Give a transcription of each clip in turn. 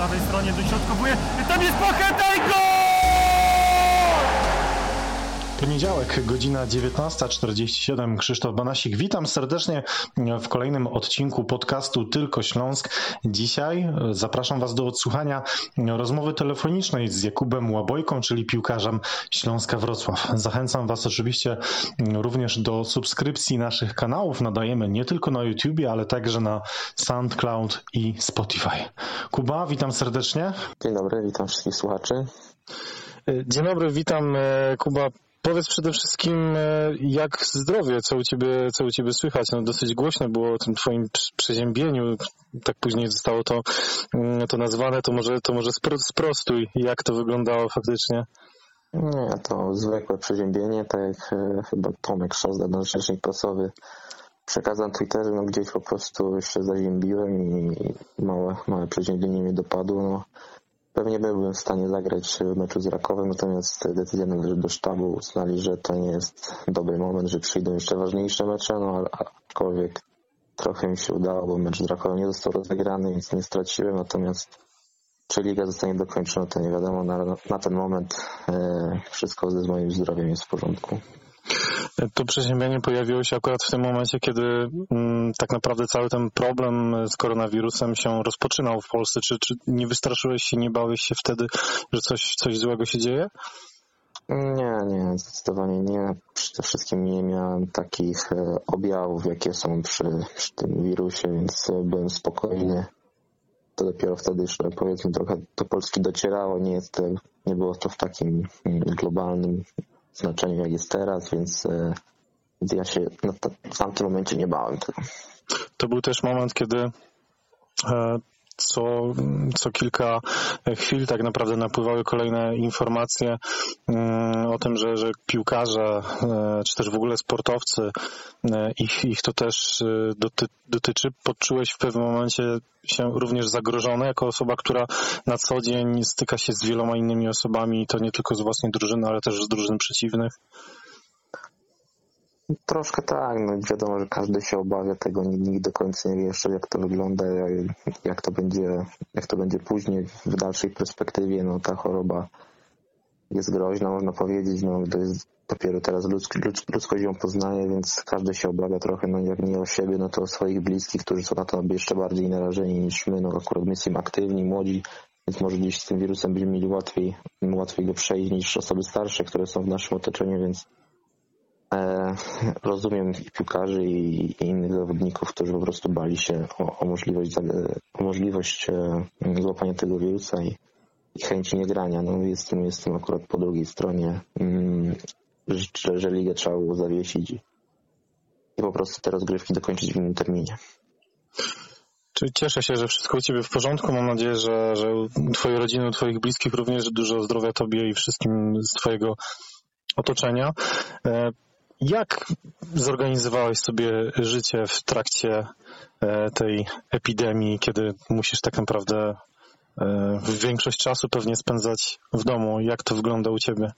prawej stronie dośrodkowuje. Tam jest gol! Poniedziałek, godzina 19.47. Krzysztof Banasik. Witam serdecznie w kolejnym odcinku podcastu Tylko Śląsk. Dzisiaj zapraszam Was do odsłuchania rozmowy telefonicznej z Jakubem Łabojką, czyli piłkarzem Śląska Wrocław. Zachęcam Was oczywiście również do subskrypcji naszych kanałów. Nadajemy nie tylko na YouTubie, ale także na SoundCloud i Spotify. Kuba, witam serdecznie. Dzień dobry, witam wszystkich słuchaczy. Dzień dobry, witam Kuba Powiedz przede wszystkim, e, jak zdrowie, co u ciebie, co u ciebie słychać? No, dosyć głośno było o tym twoim przeziębieniu, tak później zostało to, mm, to nazwane, to może, to może sprostuj, jak to wyglądało faktycznie? Nie, to zwykłe przeziębienie, tak jak e, chyba Tomek Szozda, nasz rzecznik prasowy, przekazał na Twitterze, no gdzieś po prostu się zaziębiłem i małe, małe przeziębienie mnie dopadło. No, Pewnie byłbym w stanie zagrać w meczu z Rakowem, natomiast decyzja należy do sztabu. Uznali, że to nie jest dobry moment, że przyjdą jeszcze ważniejsze mecze, no aczkolwiek trochę mi się udało, bo mecz z Rakowem nie został rozegrany, więc nie straciłem, natomiast czy liga zostanie dokończona, to nie wiadomo. Na, na ten moment e, wszystko z moim zdrowiem jest w porządku. To przeziębienie pojawiło się akurat w tym momencie, kiedy mm, tak naprawdę cały ten problem z koronawirusem się rozpoczynał w Polsce. Czy, czy nie wystraszyłeś się, nie bałeś się wtedy, że coś, coś złego się dzieje? Nie, nie, zdecydowanie nie. Przede wszystkim nie miałem takich e, objawów, jakie są przy, przy tym wirusie, więc byłem spokojny. To dopiero wtedy już powiedzmy trochę do Polski docierało, nie, jest, nie było to w takim mm, globalnym znaczeniu jak jest teraz, więc, e, ja się no, w tamtym momencie nie bałem tego. To był też moment, kiedy e, co, co kilka chwil tak naprawdę napływały kolejne informacje mm, o tym, że, że piłkarze, e, czy też w ogóle sportowcy, ich, ich to też doty, dotyczy. Poczułeś w pewnym momencie się również zagrożony jako osoba, która na co dzień styka się z wieloma innymi osobami, to nie tylko z własnej drużyny, ale też z drużyn przeciwnych? Troszkę tak, no wiadomo, że każdy się obawia tego, nikt do końca nie wie jeszcze jak to wygląda, jak to będzie, jak to będzie później w dalszej perspektywie, no ta choroba jest groźna, można powiedzieć, no to jest dopiero teraz ludzk, ludzkość ją poznaje, więc każdy się obawia trochę, no jak nie o siebie, no to o swoich bliskich, którzy są na to jeszcze bardziej narażeni niż my, no akurat my jesteśmy aktywni, młodzi, więc może gdzieś z tym wirusem będziemy mieli łatwiej, łatwiej go przejść niż osoby starsze, które są w naszym otoczeniu, więc rozumiem i piłkarzy i, innych zawodników, którzy po prostu bali się o, o możliwość, o możliwość e, złapania tego wirusa i, i chęci niegrania. No jestem, jestem akurat po drugiej stronie. Mm, że, że ligę trzeba było zawiesić i po prostu te rozgrywki dokończyć w innym terminie. Czyli cieszę się, że wszystko u Ciebie w porządku. Mam nadzieję, że, że Twojej rodziny, u Twoich bliskich również dużo zdrowia Tobie i wszystkim z Twojego otoczenia. Jak zorganizowałeś sobie życie w trakcie e, tej epidemii, kiedy musisz tak naprawdę e, większość czasu pewnie spędzać w domu? Jak to wygląda u Ciebie?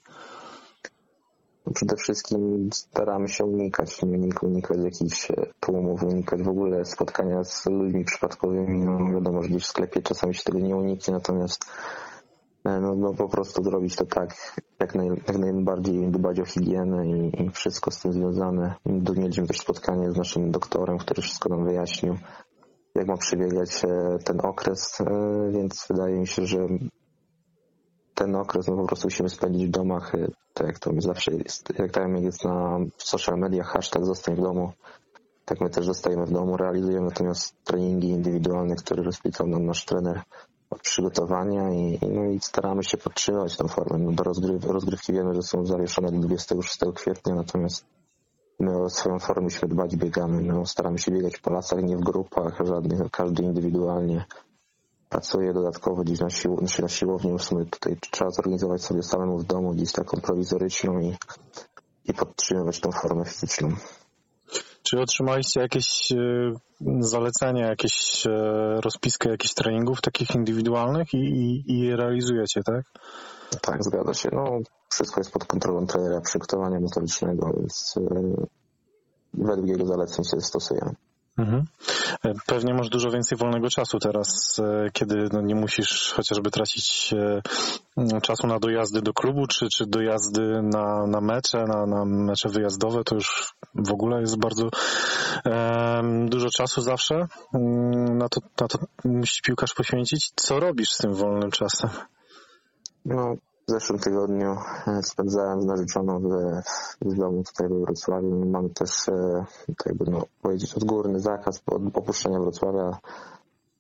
Przede wszystkim staramy się unikać, unikać jakichś tłumów, unikać w ogóle spotkania z ludźmi przypadkowymi. No wiadomo, że gdzieś w sklepie czasami się tego nie uniknie, natomiast no, no po prostu zrobić to tak, jak, naj, jak najbardziej dbać o higienę i, i, wszystko z tym związane. Mieliśmy też spotkanie z naszym doktorem, który wszystko nam wyjaśnił, jak ma przebiegać e, ten okres, więc wydaje mi się, że ten okres no po prostu musimy spędzić w domach, tak jak to zawsze jest, jak tam jest na social mediach hashtag zostań w domu, tak my też zostajemy w domu, realizujemy natomiast treningi indywidualne, które rozpisał nam nasz trener od przygotowania i, no i staramy się podtrzymywać tą formę. No do rozgryw, rozgrywki wiemy, że są zawieszone do 26 kwietnia, natomiast my o swoją formę musimy dbać, biegamy. No, staramy się biegać po lasach, nie w grupach żadnych, każdy indywidualnie pracuje dodatkowo gdzieś na, sił, na siłowni, w sumie tutaj trzeba zorganizować sobie samemu w domu gdzieś taką prowizoryczną i, i podtrzymywać tą formę fizyczną. Czy otrzymaliście jakieś e, zalecenia, jakieś e, rozpiskę jakichś treningów takich indywidualnych i, i, i realizujecie, tak? Tak, zgadza się. No, wszystko jest pod kontrolą trenera przygotowania motorycznego, więc e, według jego zaleceń się stosujemy. Mhm. E, Pewnie masz dużo więcej wolnego czasu teraz, e, kiedy no, nie musisz chociażby tracić e, m, czasu na dojazdy do klubu, czy, czy dojazdy na, na mecze, na, na mecze wyjazdowe, to już w ogóle jest bardzo em, dużo czasu zawsze. Mm, Na to, na to musi piłkarz poświęcić. Co robisz z tym wolnym czasem? No, w zeszłym tygodniu e, spędzałem z narzeczoną w, w domu tutaj we Wrocławiu. Mamy też e, tak jakby no, powiedzieć odgórny zakaz opuszczenia Wrocławia.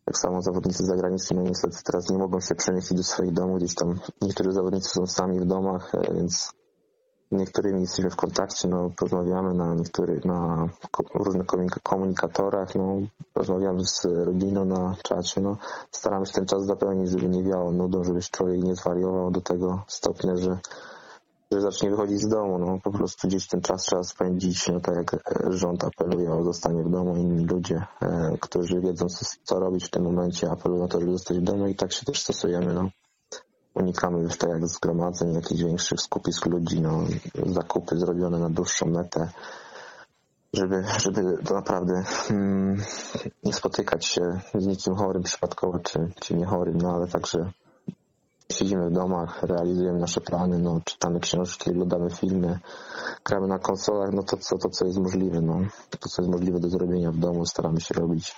Tak samo zawodnicy zagraniczni, no niestety teraz nie mogą się przenieść do swoich domów. Gdzieś tam niektórzy zawodnicy są sami w domach, e, więc niektórymi jesteśmy w kontakcie, no porozmawiamy na niektórych, na różnych komunika- komunikatorach, no rozmawiamy z rodziną na czacie, no. Staramy się ten czas zapełnić, żeby nie wiało nudą, żeby człowiek nie zwariował do tego stopnia, że, że zacznie wychodzić z domu, no. Po prostu gdzieś ten czas trzeba spędzić, no tak jak e, rząd apeluje o zostanie w domu, inni ludzie, e, którzy wiedzą co, co robić w tym momencie, apelują o to, żeby zostać w domu i tak się też stosujemy, no unikamy już tak jak zgromadzeń, jakichś większych skupisk ludzi, no, zakupy zrobione na dłuższą metę, żeby, żeby to naprawdę mm, nie spotykać się z nikim chorym przypadkowo, czy, czy nie chorym, no ale także siedzimy w domach, realizujemy nasze plany, no, czytamy książki, oglądamy filmy, gramy na konsolach, no to co, to co jest możliwe, no, to co jest możliwe do zrobienia w domu staramy się robić.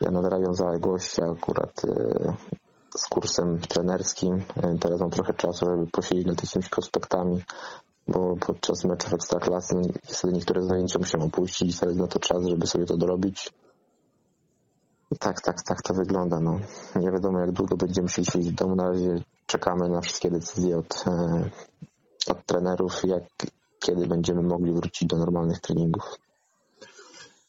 Ja nadrabiam zaległości akurat e, z kursem trenerskim. E, Teraz mam trochę czasu, żeby posiedzieć nad jakimiś konspektami, bo podczas meczów ekstraklasy no, niestety niektóre zajęcia muszę opuścić i teraz na to czas, żeby sobie to dorobić. Tak, tak, tak to wygląda. No. Nie wiadomo jak długo będziemy musieli siedzieć w domu. Na razie czekamy na wszystkie decyzje od, e, od trenerów, jak, kiedy będziemy mogli wrócić do normalnych treningów.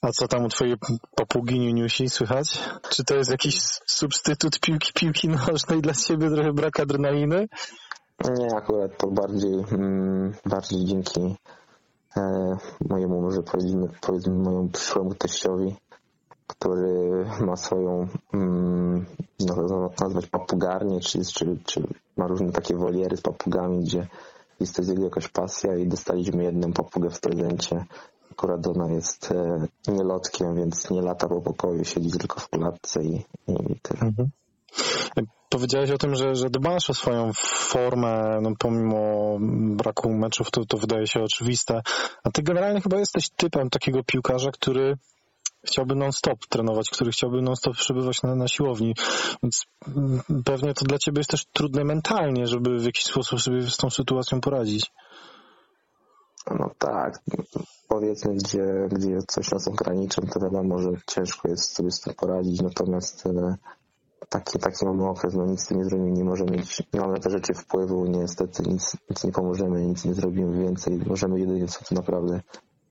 A co tam u twojej papugi Niuniusi słychać? Czy to jest jakiś substytut piłki, piłki nożnej dla ciebie, trochę brak adrenaliny? Nie, akurat to bardziej, mm, bardziej dzięki e, mojemu, może powiedzmy, powiedzmy mojemu przyszłemu teściowi, który ma swoją, mm, no, no, nazwać papugarnię, czy, czy, czy ma różne takie woliery z papugami, gdzie jest to jego jakaś pasja i dostaliśmy jedną papugę w prezencie. Akurat ona jest e, nielotkiem, więc nie lata po pokoju, siedzi tylko w klatce i, i tyle. Mhm. Powiedziałeś o tym, że, że dbasz o swoją formę, no pomimo braku meczów, to, to wydaje się oczywiste. A ty generalnie chyba jesteś typem takiego piłkarza, który chciałby non-stop trenować, który chciałby non-stop przebywać na, na siłowni. Więc mm, pewnie to dla ciebie jest też trudne mentalnie, żeby w jakiś sposób sobie z tą sytuacją poradzić. No tak, powiedzmy, gdzie, gdzie coś nas ogranicza, to wiadomo, że ciężko jest sobie z tym poradzić, natomiast e, taki, taki mamy okres, no nic z tym nie zrobimy, nie możemy mieć, nie mamy na te rzeczy wpływu, niestety nic, nic nie pomożemy, nic nie zrobimy więcej, możemy jedynie co to naprawdę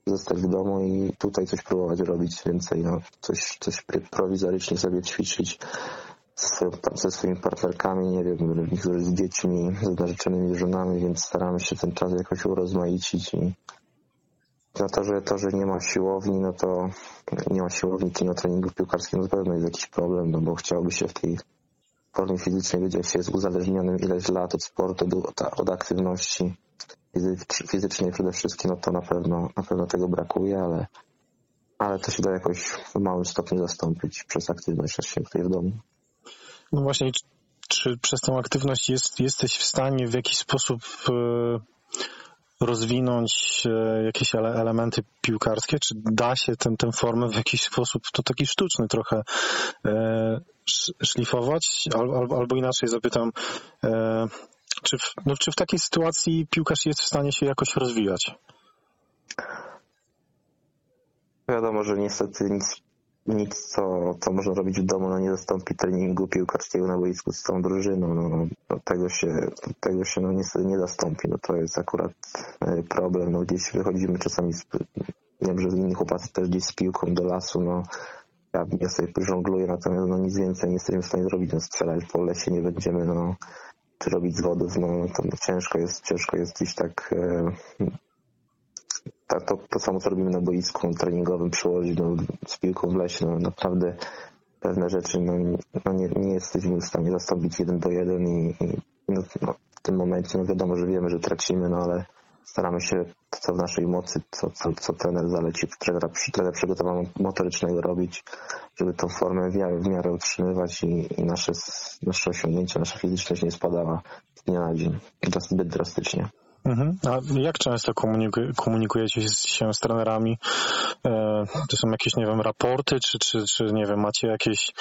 zostać w domu i tutaj coś próbować robić więcej, no, coś, coś prowizorycznie sobie ćwiczyć swoją, ze swoimi partnerkami, nie wiem, z dziećmi, z narzeczonymi żonami, więc staramy się ten czas jakoś urozmaicić i no to, że to, że nie ma siłowni, no to nie ma siłowni, czy nie ma treningów piłkarskich, no pewno jest jakiś problem, no bo chciałoby się w tej formie fizycznej wiedzieć, jak się jest uzależnionym ileś lat od sportu, od, aktywności fizycznej przede wszystkim, no to na pewno, na pewno tego brakuje, ale, ale to się da jakoś w małym stopniu zastąpić przez aktywność się tutaj w domu. No właśnie, czy, czy przez tą aktywność jest, jesteś w stanie w jakiś sposób e, rozwinąć e, jakieś ele, elementy piłkarskie? Czy da się ten, tę formę w jakiś sposób, to taki sztuczny trochę, e, szlifować? Al, al, albo inaczej zapytam, e, czy w, no, czy w takiej sytuacji piłkarz jest w stanie się jakoś rozwijać? Wiadomo, że niestety nic, nic co, co można robić w domu, no nie zastąpi treningu piłkarskiego na boisku z tą drużyną. No, no, tego się, tego się no, niestety nie zastąpi. No, to jest akurat e, problem. No, gdzieś wychodzimy czasami, z, wiem, że inni chłopacy też gdzieś z piłką do lasu. No, ja, ja sobie żongluję, natomiast no, nic więcej nie jesteśmy w stanie zrobić. No, strzelać po lesie nie będziemy. No, czy robić zwodów, no to no, ciężko jest, ciężko jest gdzieś tak, e, tak to, to samo co robimy na boisku treningowym przyłożyć no, z piłką w lesie, no naprawdę pewne rzeczy no, no nie, nie jesteśmy w stanie zastąpić jeden do jeden i, i no, no, w tym momencie no wiadomo, że wiemy, że tracimy, no ale staramy się co w naszej mocy, co, co, co trener zaleci, trenera, trener przygotowany motorycznego robić, żeby tą formę w miarę, w miarę utrzymywać i, i nasze, nasze osiągnięcia, nasza fizyczność nie spadała z dnia na dzień zbyt drastycznie. Mhm. A jak często komuniku- komunikujecie się z trenerami? E, to są jakieś, nie wiem, raporty, czy, czy, czy nie wiem, macie jakieś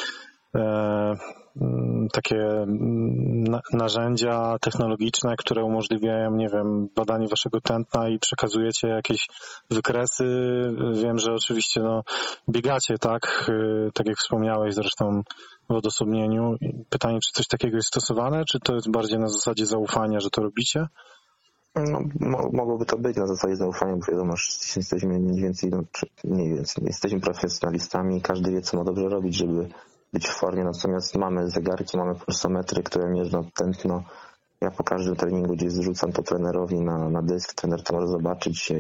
e, takie na, narzędzia technologiczne, które umożliwiają, nie wiem, badanie waszego tętna i przekazujecie jakieś wykresy. Wiem, że oczywiście no, biegacie, tak? Tak jak wspomniałeś zresztą w odosobnieniu. Pytanie, czy coś takiego jest stosowane, czy to jest bardziej na zasadzie zaufania, że to robicie? No, mo mogłoby to być na zasadzie zaufania, bo wiadomo, że jesteśmy mniej więcej, no, czy mniej więcej, jesteśmy profesjonalistami, każdy wie, co ma dobrze robić, żeby być w formie, natomiast mamy zegarki, mamy pulsometry, które mierzą tętno. Ja po każdym treningu gdzieś zrzucam to trenerowi na, na dysk, trener to może zobaczyć,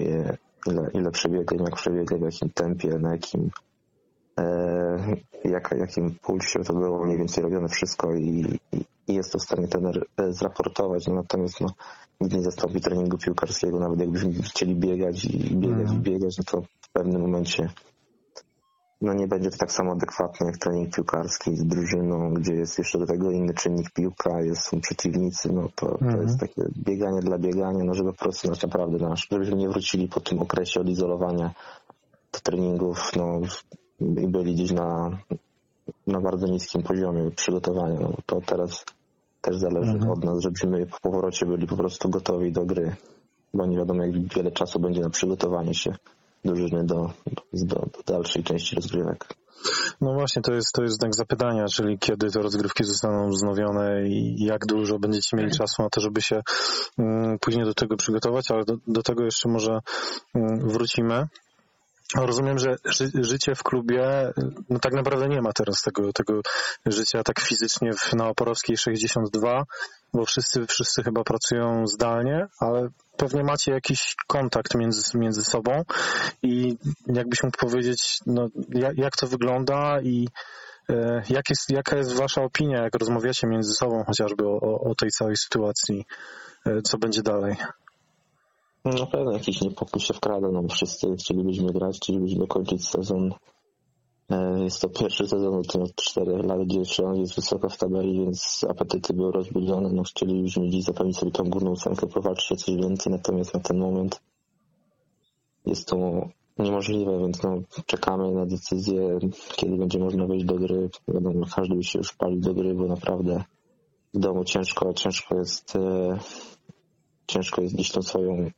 ile, ile przebiegłem, jak przebiegłem, w jakim tempie, na jakim e, jak, jakim pulsie to było mniej więcej robione wszystko i, i jest to w stanie trener e, zraportować. Natomiast no, nigdy nie zastąpi treningu piłkarskiego, nawet jakbyśmy chcieli biegać i biegać i biegać, no to w pewnym momencie no nie będzie to tak samo adekwatne jak trening piłkarski z drużyną, gdzie jest jeszcze do tego inny czynnik piłka, jest, są przeciwnicy, no to, to jest mhm. takie bieganie dla biegania, no żeby po prostu znaczy naprawdę nasz, żebyśmy nie wrócili po tym okresie odizolowania do treningów, no i byli gdzieś na, na bardzo niskim poziomie przygotowania, no to teraz też zależy mhm. od nas, żebyśmy po powrocie byli po prostu gotowi do gry, bo nie wiadomo jak wiele czasu będzie na przygotowanie się drużyny do, do, do dalszej części rozgrywek. No właśnie, to jest, to jest znak zapytania, czyli kiedy te rozgrywki zostaną wznowione i jak dużo będziecie mieli czasu na to, żeby się mm, później do tego przygotować, ale do, do tego jeszcze może mm, wrócimy. Rozumiem, że ży, życie w klubie, no tak naprawdę nie ma teraz tego, tego życia tak fizycznie w, na Oporowskiej 62, bo wszyscy, wszyscy chyba pracują zdalnie, ale pewnie macie jakiś kontakt między, między sobą i jakbyś mógł powiedzieć, no, jak, jak to wygląda i e, jak jest, jaka jest wasza opinia, jak rozmawiacie między sobą chociażby o, o tej całej sytuacji, e, co będzie dalej? Na pewno jakiś niepokój się wkrada, no wszyscy chcielibyśmy grać, chcielibyśmy dokończyć sezon. E, jest to pierwszy sezon od czterech lat, gdzie Śląsk jest wysoko w tabeli, więc apetyty były rozbudzone. No chcielibyśmy dziś zapewnić sobie tą górną ósemkę, powalczyć o coś więcej, natomiast na ten moment jest to niemożliwe, więc no, czekamy na decyzję, kiedy będzie można wejść do gry. Wiadomo, każdy by się już palił do gry, bo naprawdę w domu ciężko, ciężko jest e, ciężko jest gdzieś tą swoją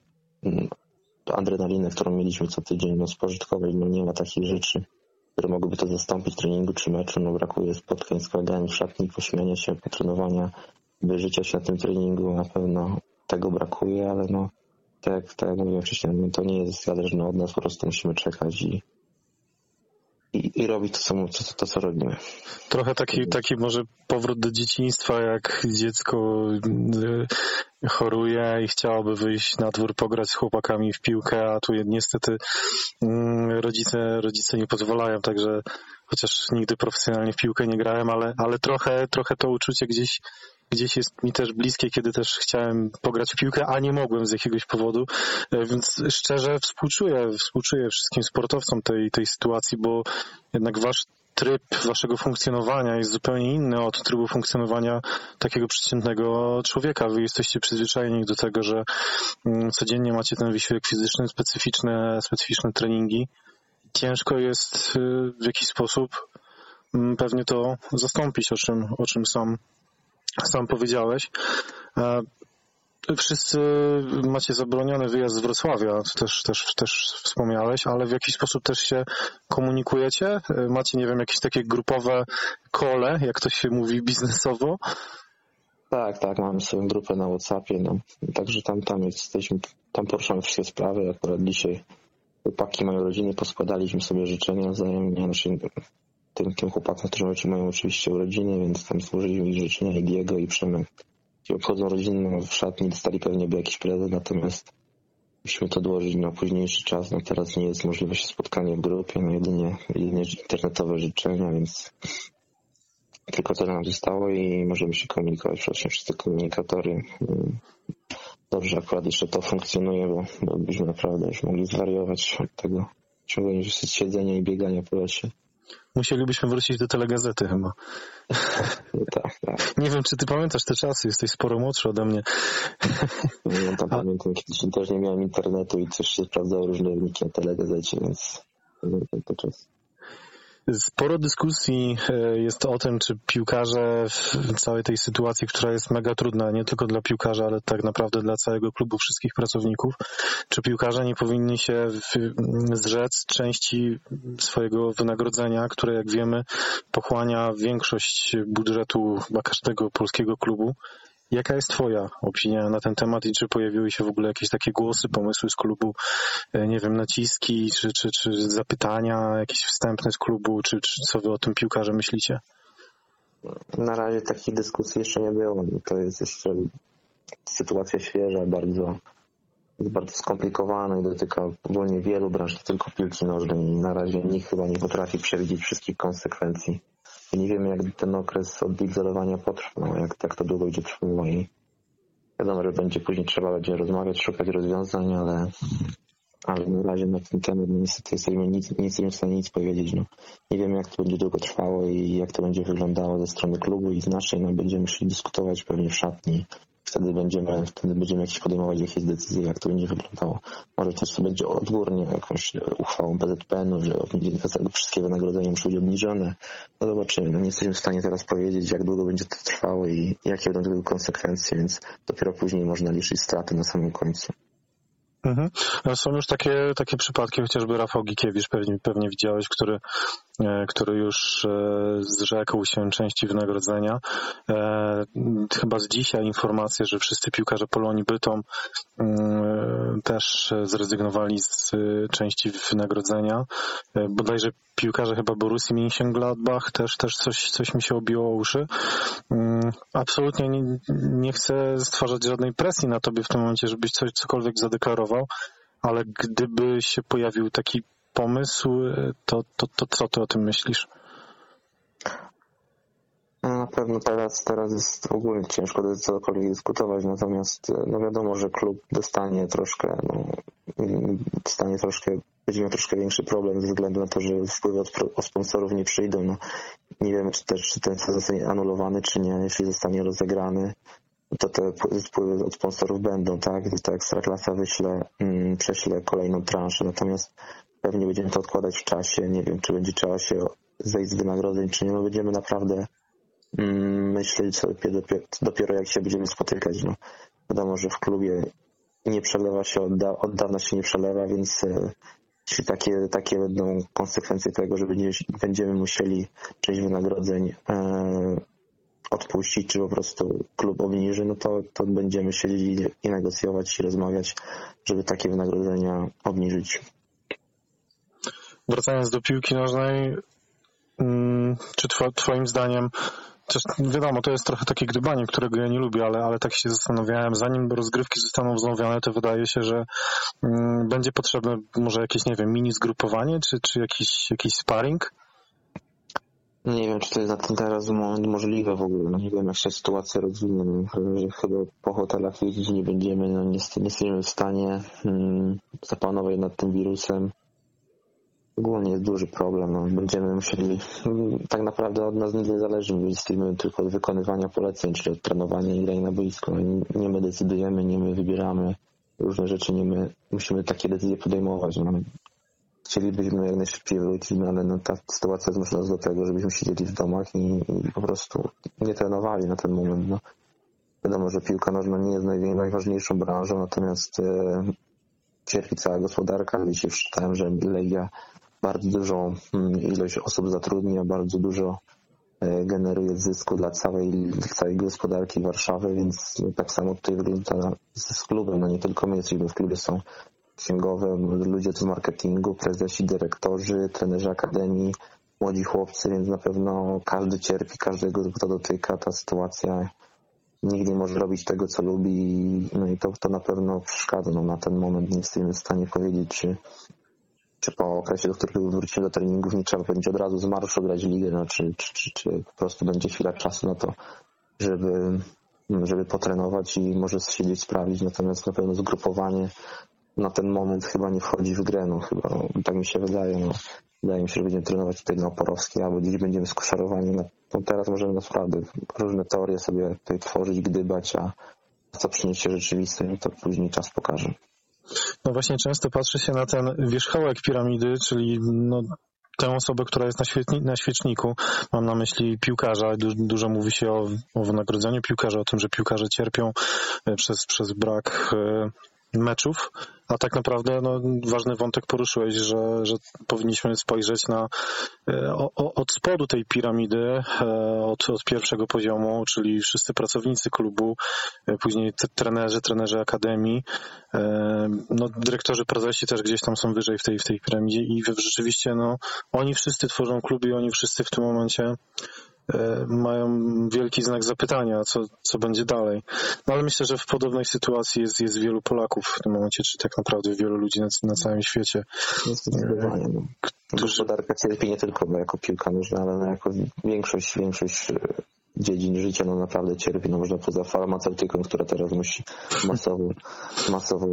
adrenalinę, którą mieliśmy co tydzień, no spożytkować, no nie ma takich rzeczy, które mogłyby to zastąpić treningu czy meczu, no brakuje spotkań kolegami w szatni, pośmiania się, potrenowania, wyżycia się na tym treningu, na pewno tego brakuje, ale no tak, tak jak mówiłem wcześniej, no, to nie jest zależne od nas, po prostu musimy czekać i i, i robić to, co, to, to, co robimy. Trochę taki, taki może powrót do dzieciństwa, jak dziecko y, choruje i chciałoby wyjść na dwór pograć z chłopakami w piłkę, a tu niestety mm, rodzice, rodzice nie pozwalają, także chociaż nigdy profesjonalnie w piłkę nie grałem, ale, ale trochę, trochę to uczucie gdzieś gdzieś jest mi też bliskie, kiedy też chciałem pograć w piłkę, a nie mogłem z jakiegoś powodu, e, więc szczerze współczuję, współczuję wszystkim sportowcom tej, tej sytuacji, bo jednak wasz tryb waszego funkcjonowania jest zupełnie inny od trybu funkcjonowania takiego przeciętnego człowieka. Wy jesteście przyzwyczajeni do tego, że mm, codziennie macie ten wysiłek fizyczny, specyficzne, specyficzne treningi. Ciężko jest y, w jakiś sposób mm, pewnie to zastąpić, o czym, o czym sam sam powiedziałeś. E, wszyscy macie zabroniony wyjazd z Wrocławia, też, też, też wspomniałeś, ale w jakiś sposób też się komunikujecie? E, macie, nie wiem, jakieś takie grupowe kole, jak to się mówi biznesowo? Tak, tak, mamy swoją grupę na Whatsappie, no. Także tam, tam jesteśmy, tam poruszamy wszystkie sprawy. Akurat dzisiaj chłopaki mają rodziny, poskładaliśmy sobie życzenia wzajemnie. Znaczy, tym chłopakom, którzy mają oczywiście urodziny, więc tam złożyli ich życzenia i Diego i Przemek. Ci obchodzą rodzinę w szatni, dostali pewnie by jakiś prezent, natomiast musimy to odłożyć na późniejszy czas. No teraz nie jest możliwość spotkania w grupie, no jedynie, jedynie internetowe życzenia, więc tylko to nam zostało i możemy się komunikować przez wszystkie komunikatory. dobrze akurat jeszcze to funkcjonuje, bo, bo byśmy naprawdę już mogli zwariować od tego ciągłego siedzenia i biegania po lesie. Musielibyśmy wrócić do telegazety chyba. No tak, tak. Nie wiem, czy ty pamiętasz te czasy, jesteś sporo młodszy ode mnie. Ja tam pamiętam, kiedyś też nie miałem internetu i też się sprawdzało różne wyniki na telegazecie, więc pamiętam to czas. Sporo dyskusji e, jest o tym, czy piłkarze w całej tej sytuacji, która jest mega trudna, nie tylko dla piłkarza, ale tak naprawdę dla całego klubu, wszystkich pracowników, czy piłkarze nie powinni się zrzec części swojego wynagrodzenia, które jak wiemy pochłania większość budżetu chyba każdego polskiego klubu. Jaka jest Twoja opinia na ten temat i czy pojawiły się w ogóle jakieś takie głosy, pomysły z klubu, e, nie wiem, naciski, czy, czy, czy zapytania jakieś wstępne z klubu, czy, czy co Wy o tym piłkarze myślicie? Na razie takich dyskusji jeszcze nie było. To jest jeszcze sytuacja świeża, bardzo, bardzo skomplikowana i dotyka ogólnie wielu branż, tylko piłki nożnej na razie nikt chyba nie potrafi przewidzieć wszystkich konsekwencji. Nie wiemy, jak ten okres odizolowania potrwa, no, jak tak to długo będzie trwało i wiadomo, że będzie później trzeba będzie rozmawiać, szukać rozwiązań, ale, ale na razie na ten temat niestety jesteśmy nic, nie jesteśmy w stanie nic powiedzieć. No. Nie wiemy, jak to będzie długo trwało i jak to będzie wyglądało ze strony klubu i z naszej. No, będziemy musieli dyskutować pewnie w szatni. Wtedy będziemy, wtedy będziemy jakieś podejmować jakieś decyzje, jak to będzie wyglądało. Może też to będzie odgórnie jakąś uchwałą BZPN-u, że wszystkie wynagrodzenia muszą być obniżone. No zobaczymy. No, nie jesteśmy w stanie teraz powiedzieć, jak długo będzie to trwało i jakie będą tego konsekwencje, więc dopiero później można liczyć straty na samym końcu. Mhm. No, Są już takie, takie przypadki, chociażby Rafał Gikiewicz pewnie, pewnie widziałeś, który, e, który już e, zrzekł się części wynagrodzenia. E, Chyba z dzisiaj informacje, że wszyscy piłkarze Polonii Bytom mm, też zrezygnowali z części wynagrodzenia. Bodajże piłkarze chyba Borussii Mönchengladbach też, też coś, coś mi się obiło o uszy. Mm, Absolutnie nie, nie chcę stwarzać żadnej presji na tobie w tym momencie, żebyś coś cokolwiek zadeklarował, ale gdyby się pojawił taki pomysł, e, to, to, to co ty o tym myślisz? No, Na pewno teraz, teraz jest ogólnie ciężko cokolwiek dyskutować, natomiast e, no wiadomo, że klub dostanie troszkę, no, dostanie troszkę, będzie miał troszkę większy problem ze względu na to, że wpływy od, od sponsorów nie przyjdą. No, nie wiemy, czy też czy ten sezon zostanie anulowany, czy nie. Jeśli zostanie rozegrany, to te wpływy od sponsorów będą, tak? Tak jak Ekstraklasa wyśle, mm, prześle kolejną transzę, natomiast pewnie będziemy to odkładać w czasie. Nie wiem, czy będzie trzeba się zejść z wynagrodzeń, czy nie. No będziemy naprawdę mm, myśleć sobie dopiero, dopiero jak się będziemy spotykać. No, wiadomo, że w klubie nie przelewa się, od, da, od dawna się nie przelewa, więc jeśli takie, takie będą konsekwencje tego, że będziemy, musieli część wynagrodzeń e, odpuścić, czy po prostu klub obniży, no to, to będziemy siedzieli i negocjować i rozmawiać, żeby takie wynagrodzenia obniżyć. Wracając do piłki nożnej, mm, czy two, twoim zdaniem, też wiadomo, to jest trochę takie gdybanie, którego ja nie lubię, ale, ale tak się zastanawiałem, zanim rozgrywki zostaną wznowione, to wydaje się, że mm, będzie potrzebne może jakieś, nie wiem, mini zgrupowanie, czy, czy jakiś, jakiś sparring? Nie wiem, czy to jest na ten teraz moment możliwe w ogóle. No nie wiem, jak się sytuacja rozwinie. No, chyba po hotelach jeździć nie będziemy. No, nie, jesteśmy w stanie mm, zapanować nad tym wirusem. Ogólnie jest duży problem. No. Będziemy musieli, tak naprawdę od nas nie zależy. My jesteśmy tylko od wykonywania poleceń, czyli od trenowania i grania na boisku. No, nie, my decydujemy, nie my wybieramy różne rzeczy, nie my musimy takie decyzje podejmować. No. Chcielibyśmy jak najszybciej wrócić, no ale no, ta sytuacja zmusza nas do tego, żebyśmy siedzieli w domach i, i po prostu nie trenowali na ten moment. No. Wiadomo, że piłka nożna nie jest najważniejszą branżą, natomiast e, cierpi cała gospodarka. Dzisiaj przeczytałem, że Legia bardzo dużą mm, ilość osób zatrudnia, bardzo dużo e, generuje zysku dla całej, całej gospodarki Warszawy, więc tak samo tutaj wygląda z klubem. No nie tylko my jesteśmy w klubie, są księgowe, ludzie z marketingu, prezesi, dyrektorzy, trenerzy akademii, młodzi chłopcy, więc na pewno każdy cierpi, każdego to dotyka ta sytuacja. Nikt nie może robić tego, co lubi, no i to, to na pewno przeszkadza. No, na ten moment nie jesteśmy w stanie powiedzieć, czy, czy po okresie, do którego wrócimy do treningów, nie trzeba będzie od razu z marszu grać ligę, no, czy, czy, czy, czy po prostu będzie chwila czasu na to, żeby żeby potrenować i może siedzieć, sprawdzić, natomiast na pewno zgrupowanie na ten moment chyba nie wchodzi w grę, no chyba, no, tak mi się wydaje, no. Wydaje mi się, że będziemy trenować tutaj na Oporowskiej, albo gdzieś będziemy skoszarowani. No, teraz możemy naprawdę różne teorie sobie tutaj tworzyć, gdybać, a co przyniesie rzeczywistość, no to później czas pokaże. No właśnie często patrzy się na ten wierzchołek piramidy, czyli no, tę osobę, która jest na, świetni, na świeczniku. Mam na myśli piłkarza. Du, dużo mówi się o, o wynagrodzeniu piłkarza, o tym, że piłkarze cierpią e, przez, przez brak e, meczów, a tak naprawdę no, ważny wątek poruszyłeś, że, że powinniśmy spojrzeć na e, o, od spodu tej piramidy, e, od, od pierwszego poziomu, czyli wszyscy pracownicy klubu, e, później trenerzy, trenerzy akademii, no, dyrektorzy, prezesi też gdzieś tam są wyżej w tej, w tej piramidzie i rzeczywiście no, oni wszyscy tworzą kluby i oni wszyscy w tym momencie mają wielki znak zapytania, co, co będzie dalej. No ale myślę, że w podobnej sytuacji jest, jest wielu Polaków w tym momencie, czy tak naprawdę wielu ludzi na, na całym świecie. Zdecydowanie. No. Którzy... Gospodarka cierpi nie tylko jako piłka nożna, ale no jako większość, większość e, dziedzin życia no naprawdę cierpi, no można poza farmaceutyką, która teraz musi masowo, masowo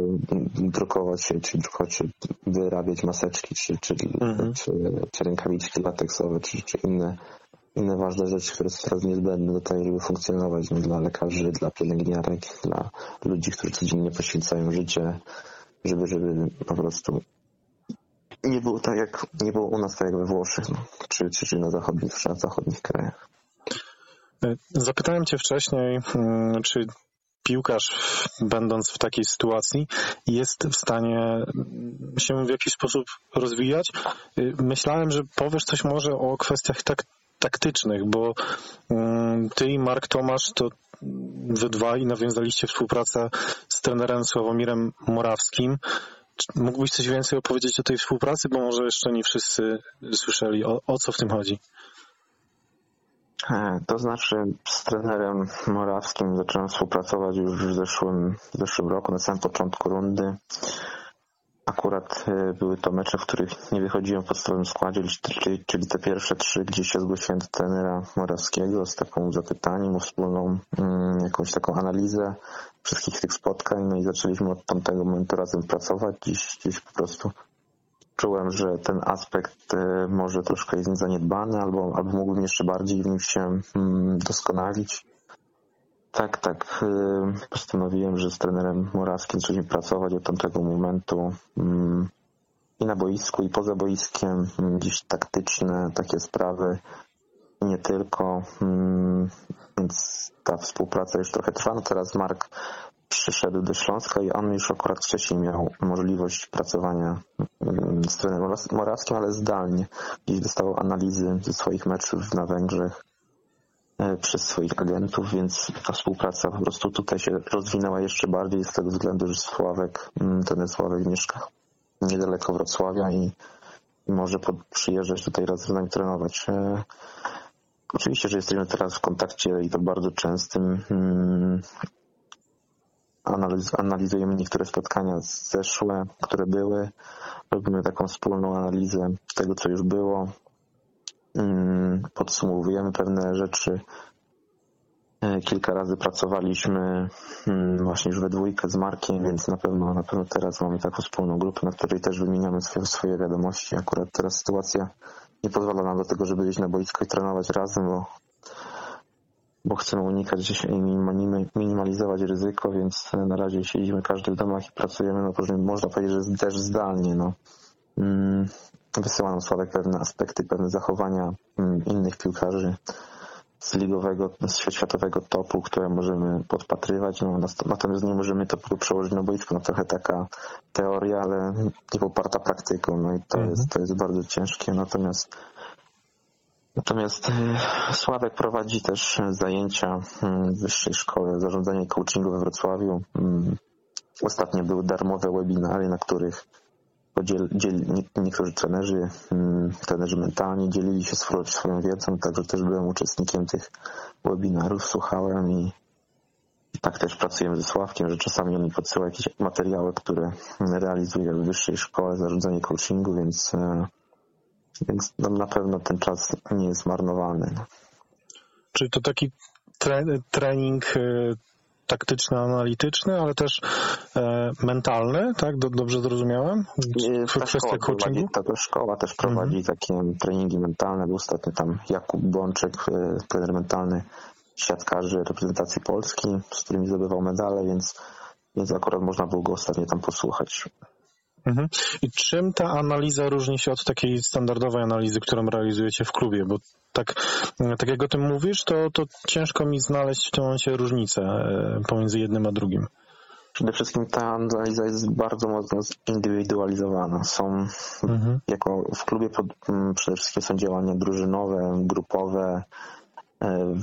drukować się, czy drukować, czy wyrabiać maseczki, czy, czy, mhm. czy, czy rękawiczki lateksowe, czy, czy inne inne ważne rzeczy, które są teraz niezbędne do tego, żeby funkcjonować no, dla lekarzy, dla pielęgniarek, dla ludzi, którzy codziennie poświęcają życie, żeby, żeby po prostu nie było tak jak nie było u nas tak jak we Włoszech, no, czy, czy, czy na zachodnich, na zachodnich krajach. E, zapytałem Cię wcześniej, mm, czy piłkarz, będąc w takiej sytuacji, jest w stanie się w jakiś sposób rozwijać. E, myślałem, że powiesz coś może o kwestiach tak, taktycznych, bo mm, ty i Mark Tomasz to wy dwaj nawiązaliście współpracę z trenerem Sławomirem Morawskim. Mógłbyś coś więcej opowiedzieć o tej współpracy, bo może jeszcze nie wszyscy słyszeli, o, o co w tym chodzi? E, to znaczy z trenerem Morawskim zacząłem współpracować już w zeszłym, w zeszłym roku, na samym początku rundy. Akurat e, były to mecze, w których nie wychodziłem w podstawowym składzie, czyli, czyli te pierwsze trzy, gdzie się zgłosiłem do trenera Morawskiego z taką zapytaniem o wspólną mm, jakąś taką analizę wszystkich tych spotkań, no i zaczęliśmy od tamtego momentu razem pracować. Dziś, dziś po prostu czułem, że ten aspekt e, może troszkę jest zaniedbany, albo, albo mógłbym jeszcze bardziej w nim się mm, doskonalić. Tak, tak. Postanowiłem, że z trenerem Morawskim zaczniemy pracować od tamtego momentu mm, i na boisku, i poza boiskiem, mm, gdzieś taktyczne takie sprawy, nie tylko. Mm, więc ta współpraca już trochę trwa. No teraz Mark przyszedł do Śląska i on już akurat wcześniej miał możliwość pracowania z trenerem Morawskim, ale zdalnie. Gdzieś dostawał analizy ze swoich meczów na Węgrzech przez swoich agentów, więc ta współpraca po prostu tutaj się rozwinęła jeszcze bardziej z tego względu, że Sławek, mm, ten Sławek mieszka niedaleko Wrocławia i może przyjeżdżać tutaj raz z nami trenować. E, oczywiście, że jesteśmy teraz w kontakcie i to bardzo częstym. Mm, analiz analizujemy niektóre spotkania zeszłe, które były. Robimy taką wspólną analizę tego, co już było, podsumowujemy pewne rzeczy. E, kilka razy pracowaliśmy mm, właśnie już we dwójkę z Markiem, więc na pewno, na pewno teraz mamy taką wspólną grupę, na której też wymieniamy swoje, swoje wiadomości. Akurat teraz sytuacja nie pozwala nam do tego, żeby iść na boisko i trenować razem, bo, bo chcemy unikać i minimalizować ryzyko, więc na razie siedzimy każdy w domach i pracujemy, no można powiedzieć, że też zdalnie. No. Wysyła nam Sławek pewne aspekty, pewne zachowania mm, innych piłkarzy z ligowego, z światowego topu, które możemy podpatrywać, no, natomiast nie możemy to przełożyć na boisko, no trochę taka teoria, ale nie poparta praktyką, no i to, mhm. jest, to jest bardzo ciężkie, natomiast Natomiast e, Sławek prowadzi też zajęcia mm, w wyższej szkole zarządzania i coachingu we Wrocławiu. Mm, ostatnio były darmowe webinary, na których Dziel, dziel, niektórzy trenerzy, mm, trenerzy mentalni dzielili się swoją, wiedzą, także też byłem uczestnikiem tych webinarów, słuchałem i tak też pracujemy ze Sławkiem, że czasami on mi podsyła jakieś materiały, które realizuje w wyższej szkole zarządzanie coachingu, więc, e, więc na pewno ten czas nie jest marnowany. Czyli to taki tre, trening e, taktyczny, analityczny, ale też e, mentalny, tak? Do, dobrze zrozumiałem? Ta Kwestia szkoła, prowadzi, ta, ta szkoła też prowadzi takie treningi mentalne. Był ostatnio tam Jakub Bączek, e, trener mentalny siatkarzy reprezentacji Polski, z którymi zdobywał medale, więc, więc akurat można było go ostatnio tam posłuchać. Mhm. I czym ta analiza różni się od takiej standardowej analizy, którą realizujecie w klubie? Bo tak, tak jak o tym mówisz, to, to ciężko mi znaleźć w tym momencie różnicę e, pomiędzy jednym a drugim. Przede wszystkim ta analiza jest bardzo mocno zindywidualizowana. Są Mhm. jako w klubie pod, przede wszystkim są działania drużynowe, grupowe, e,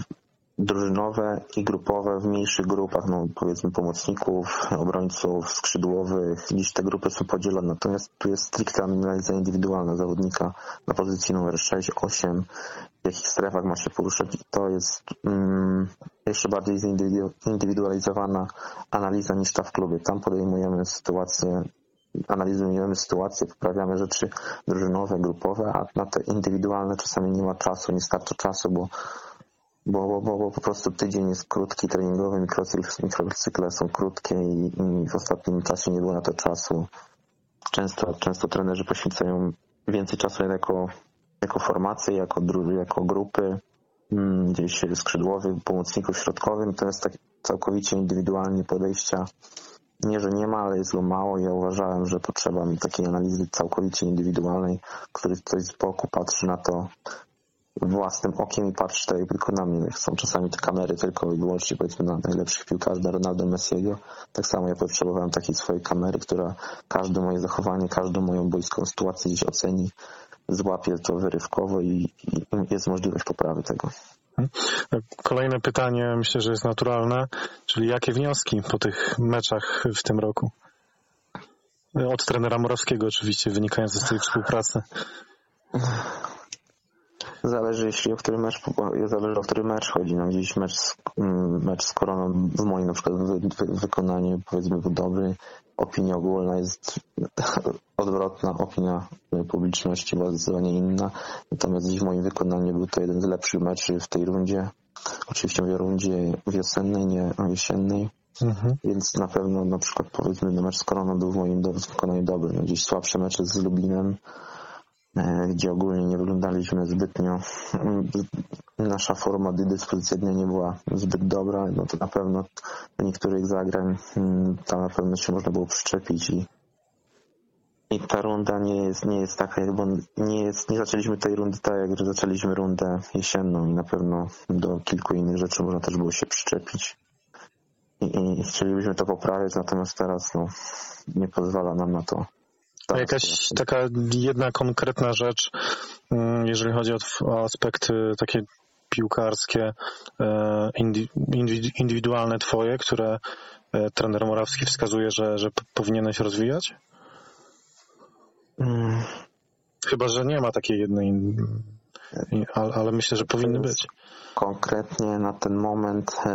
drużynowe i grupowe w mniejszych grupach, no powiedzmy pomocników, obrońców, skrzydłowych, gdzieś te grupy są podzielone. Natomiast tu jest stricte analiza indywidualna zawodnika na pozycji numer 6, 8, w jakich strefach ma się poruszać i to jest mm, jeszcze bardziej zindywidu- zindywidualizowana analiza niż ta w klubie. Tam podejmujemy sytuację analizujemy sytuację, poprawiamy rzeczy drużynowe, grupowe, a na te indywidualne czasami nie ma czasu, nie starczy czasu, bo bo, bo, bo, bo po prostu tydzień jest krótki, treningowy, mikrocykl- mikrocykle są krótkie i, i w ostatnim czasie nie było na to czasu. Często, często trenerzy poświęcają więcej czasu jako, jako formacje, jako, jako grupy, mm, gdzieś skrzydłowych, pomocników środkowych, natomiast tak całkowicie indywidualnie podejścia nie, że nie ma, ale jest go mało. Ja uważałem, że potrzeba mi takiej analizy całkowicie indywidualnej, który ktoś z boku patrzy na to własnym okiem i patrzy tak tylko na mnie. Są czasami te kamery tylko i wyłącznie powiedzmy na najlepszych piłkarzy, na Ronaldo Messiego. Tak samo ja potrzebowałem takiej swojej kamery, która każde moje zachowanie, każdą moją boiską sytuację gdzieś oceni, złapie to wyrywkowo i, i jest możliwość poprawy tego. Kolejne pytanie, myślę, że jest naturalne, czyli jakie wnioski po tych meczach w tym roku? Od trenera Morawskiego oczywiście, wynikające z tej współpracy. Zależy jeśli o który mecz, zależy o który mecz chodzi. No, gdzieś mecz z, mm, mecz z Koroną w moim na przykład wy, wy, wykonaniu powiedzmy był dobry. Opinia ogólna jest odwrotna, opinia publiczności była zdecydowanie inna. Natomiast gdzieś w moim wykonaniu był to jeden z lepszych meczy w tej rundzie. Oczywiście mówię rundzie wiosennej, nie jesiennej. Mhm. Więc na pewno na przykład powiedzmy mecz z Koroną był w moim wykonaniu dobry. No, gdzieś słabsze mecze z Lublinem, gdzie ogólnie nie wyglądaliśmy zbytnio. mm, Nasza forma dy- dyspozycja dnia nie była zbyt dobra, no to na pewno do niektórych zagrań mm, tam na pewno się można było przyczepić i i ta runda nie jest, nie jest taka, on- nie jest, nie zaczęliśmy tej rundy tak, jak zaczęliśmy rundę jesienną i na pewno do kilku innych rzeczy można też było się przyczepić i, i chcielibyśmy to poprawiać, natomiast teraz no, nie pozwala nam na to. A Teraz jakaś to- taka jedna konkretna rzecz, mm, jeżeli chodzi o, o aspekty takie piłkarskie, e, indy- indy- indywidualne twoje, które e, trener Morawski wskazuje, że, że powinieneś rozwijać? Mm, Chyba, że nie ma takiej jednej, i- ale, myślę, że powinny być. Konkretnie na ten moment, e,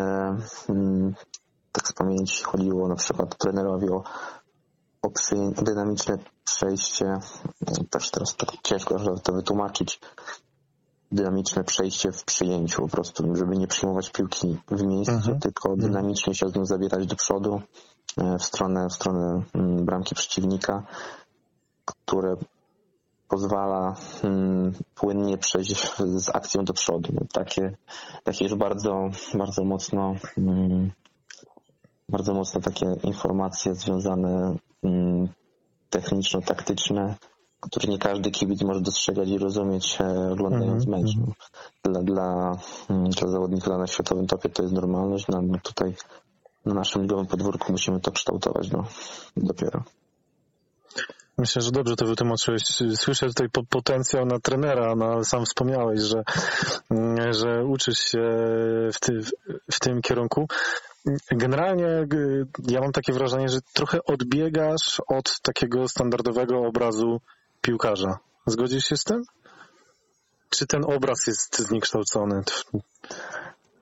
mm, tak z pamięci chodziło na przykład trenerowi o, o przyjęcie, dynamiczne przejście, też teraz tak ciężko żeby to wytłumaczyć, dynamiczne przejście w przyjęciu, po prostu, żeby nie przyjmować piłki w miejscu, Mhm. tylko dynamicznie się z nią zabierać do przodu, e, w stronę, w stronę mm, bramki przeciwnika, które pozwala mm, płynnie przejść z akcją do przodu. No, Takie, takie już bardzo, bardzo mocno, mm, bardzo mocno takie informacje związane techniczno-taktyczne, które nie każdy kibic może dostrzegać i rozumieć e, oglądając Mhm, mecz. No, Dla, dla, mm, dla zawodnika na światowym topie to jest normalność, no, no tutaj na naszym ligowym podwórku musimy to kształtować no, dopiero. Myślę, że dobrze to wytłumaczyłeś. Słyszę tutaj po- potencjał na trenera, no, ale sam wspomniałeś, że, mm, że uczysz się w, ty, w tym kierunku. Generalnie ja mam takie wrażenie, że trochę odbiegasz od takiego standardowego obrazu piłkarza. Zgodzisz się z tym? Czy ten obraz jest zniekształcony?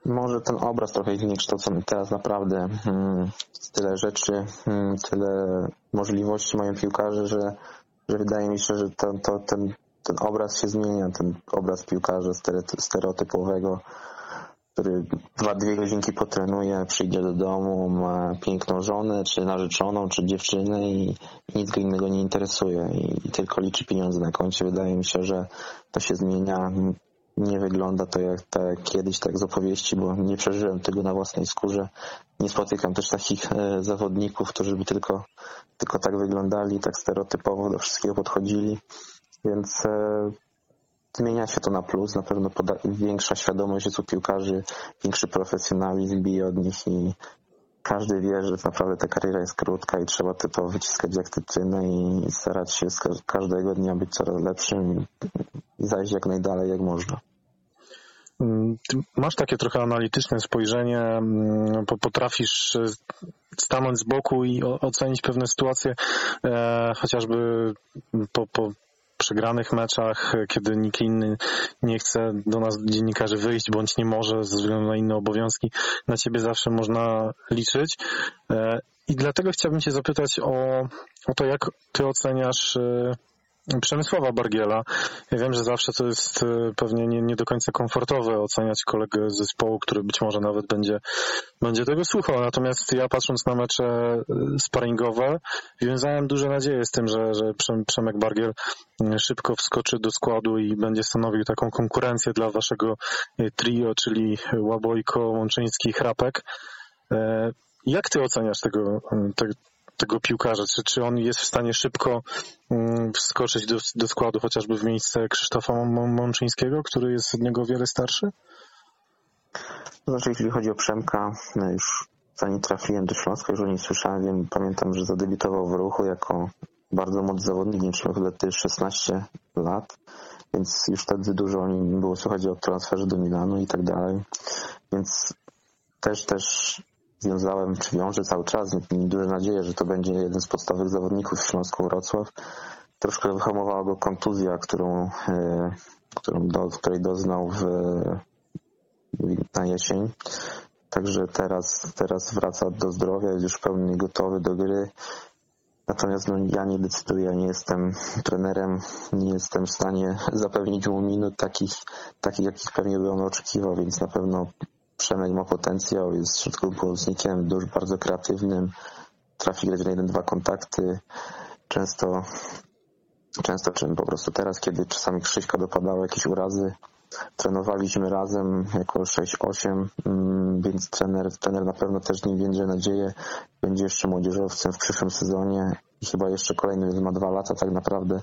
Może ten obraz trochę jest zniekształcony. Teraz naprawdę mm, tyle rzeczy, mm, tyle możliwości mają piłkarze, że, że wydaje mi się, że ten, to, ten, ten obraz się zmienia, ten obraz piłkarza stere- stereotypowego. Który dwa, dwie godzinki potrenuje, przyjdzie do domu, ma piękną żonę, czy narzeczoną, czy dziewczynę i nic go innego nie interesuje i, tylko liczy pieniądze na koncie. Wydaje mi się, że to się zmienia. Nie wygląda to jak, jak kiedyś, tak z opowieści, bo nie przeżyłem tego na własnej skórze. Nie spotykam też takich e, zawodników, którzy by tylko, tylko tak wyglądali, tak stereotypowo do wszystkiego podchodzili. Więc e, zmienia się to na plus, na pewno większa świadomość jest u piłkarzy, większy profesjonalizm bije od nich i każdy wie, że naprawdę ta kariera jest krótka i trzeba to, wyciskać jak tytynę i starać się każdego dnia być coraz lepszym i zajść jak najdalej jak można. Mm, Ty masz takie trochę analityczne spojrzenie, mm, po- potrafisz e, stanąć z boku i ocenić pewne sytuacje, e, chociażby po, po przegranych meczach, kiedy nikt inny nie chce do nas dziennikarzy wyjść, bądź nie może ze względu na inne obowiązki. Na ciebie zawsze można liczyć. E, I dlatego chciałbym cię zapytać o, o to, jak ty oceniasz e, Przemysława Bargiela. Ja wiem, że zawsze to jest e, pewnie nie, nie do końca komfortowe oceniać kolegę z zespołu, który być może nawet będzie, będzie tego słuchał. Natomiast ja patrząc na mecze e, sparingowe, wiązałem duże nadzieje z tym, że, że Przem- Przemek Bargiel e, szybko wskoczy do składu i będzie stanowił taką konkurencję dla waszego trio, czyli Łabojko, Łączyński, Chrapek. E, Jak ty oceniasz tego, te, tego piłkarza? Czy, czy on jest w stanie szybko mm, wskoczyć do, do składu chociażby w miejsce Krzysztofa Mą- Mączyńskiego, który jest od niego wiele starszy? Znaczy, jeśli chodzi o Przemka, no już zanim trafiłem do Śląska, już o nim słyszałem, wiem, pamiętam, że zadebiutował w ruchu jako bardzo młody zawodnik, nie miał wtedy 16 lat, więc już wtedy dużo o nim było słychać o transferze do Milanu i tak dalej, więc też, też związałem, czy wiążę cały czas duże nadzieje, że to będzie jeden z podstawowych zawodników w Śląsku Wrocław. Troszkę wyhamowała go kontuzja, którą, e, którą do, której doznał w, na jesień. Także teraz, teraz wraca do zdrowia, jest już w pełni gotowy do gry. Natomiast no, ja nie decyduję, nie jestem trenerem, nie jestem w stanie zapewnić mu minut takich, takich jakich pewnie by on oczekiwał, więc na pewno Przemek ma potencjał, jest środkowym pomocnikiem, dużo bardzo kreatywnym, trafi grać na jeden, dwa kontakty. Często, często czym po prostu teraz, kiedy czasami Krzyśka dopadały jakieś urazy, trenowaliśmy razem jako 6-8, mm, więc trener, trener na pewno też nie wiąże nadzieję, będzie jeszcze młodzieżowcem w przyszłym sezonie i chyba jeszcze kolejny, więc ma dwa lata tak naprawdę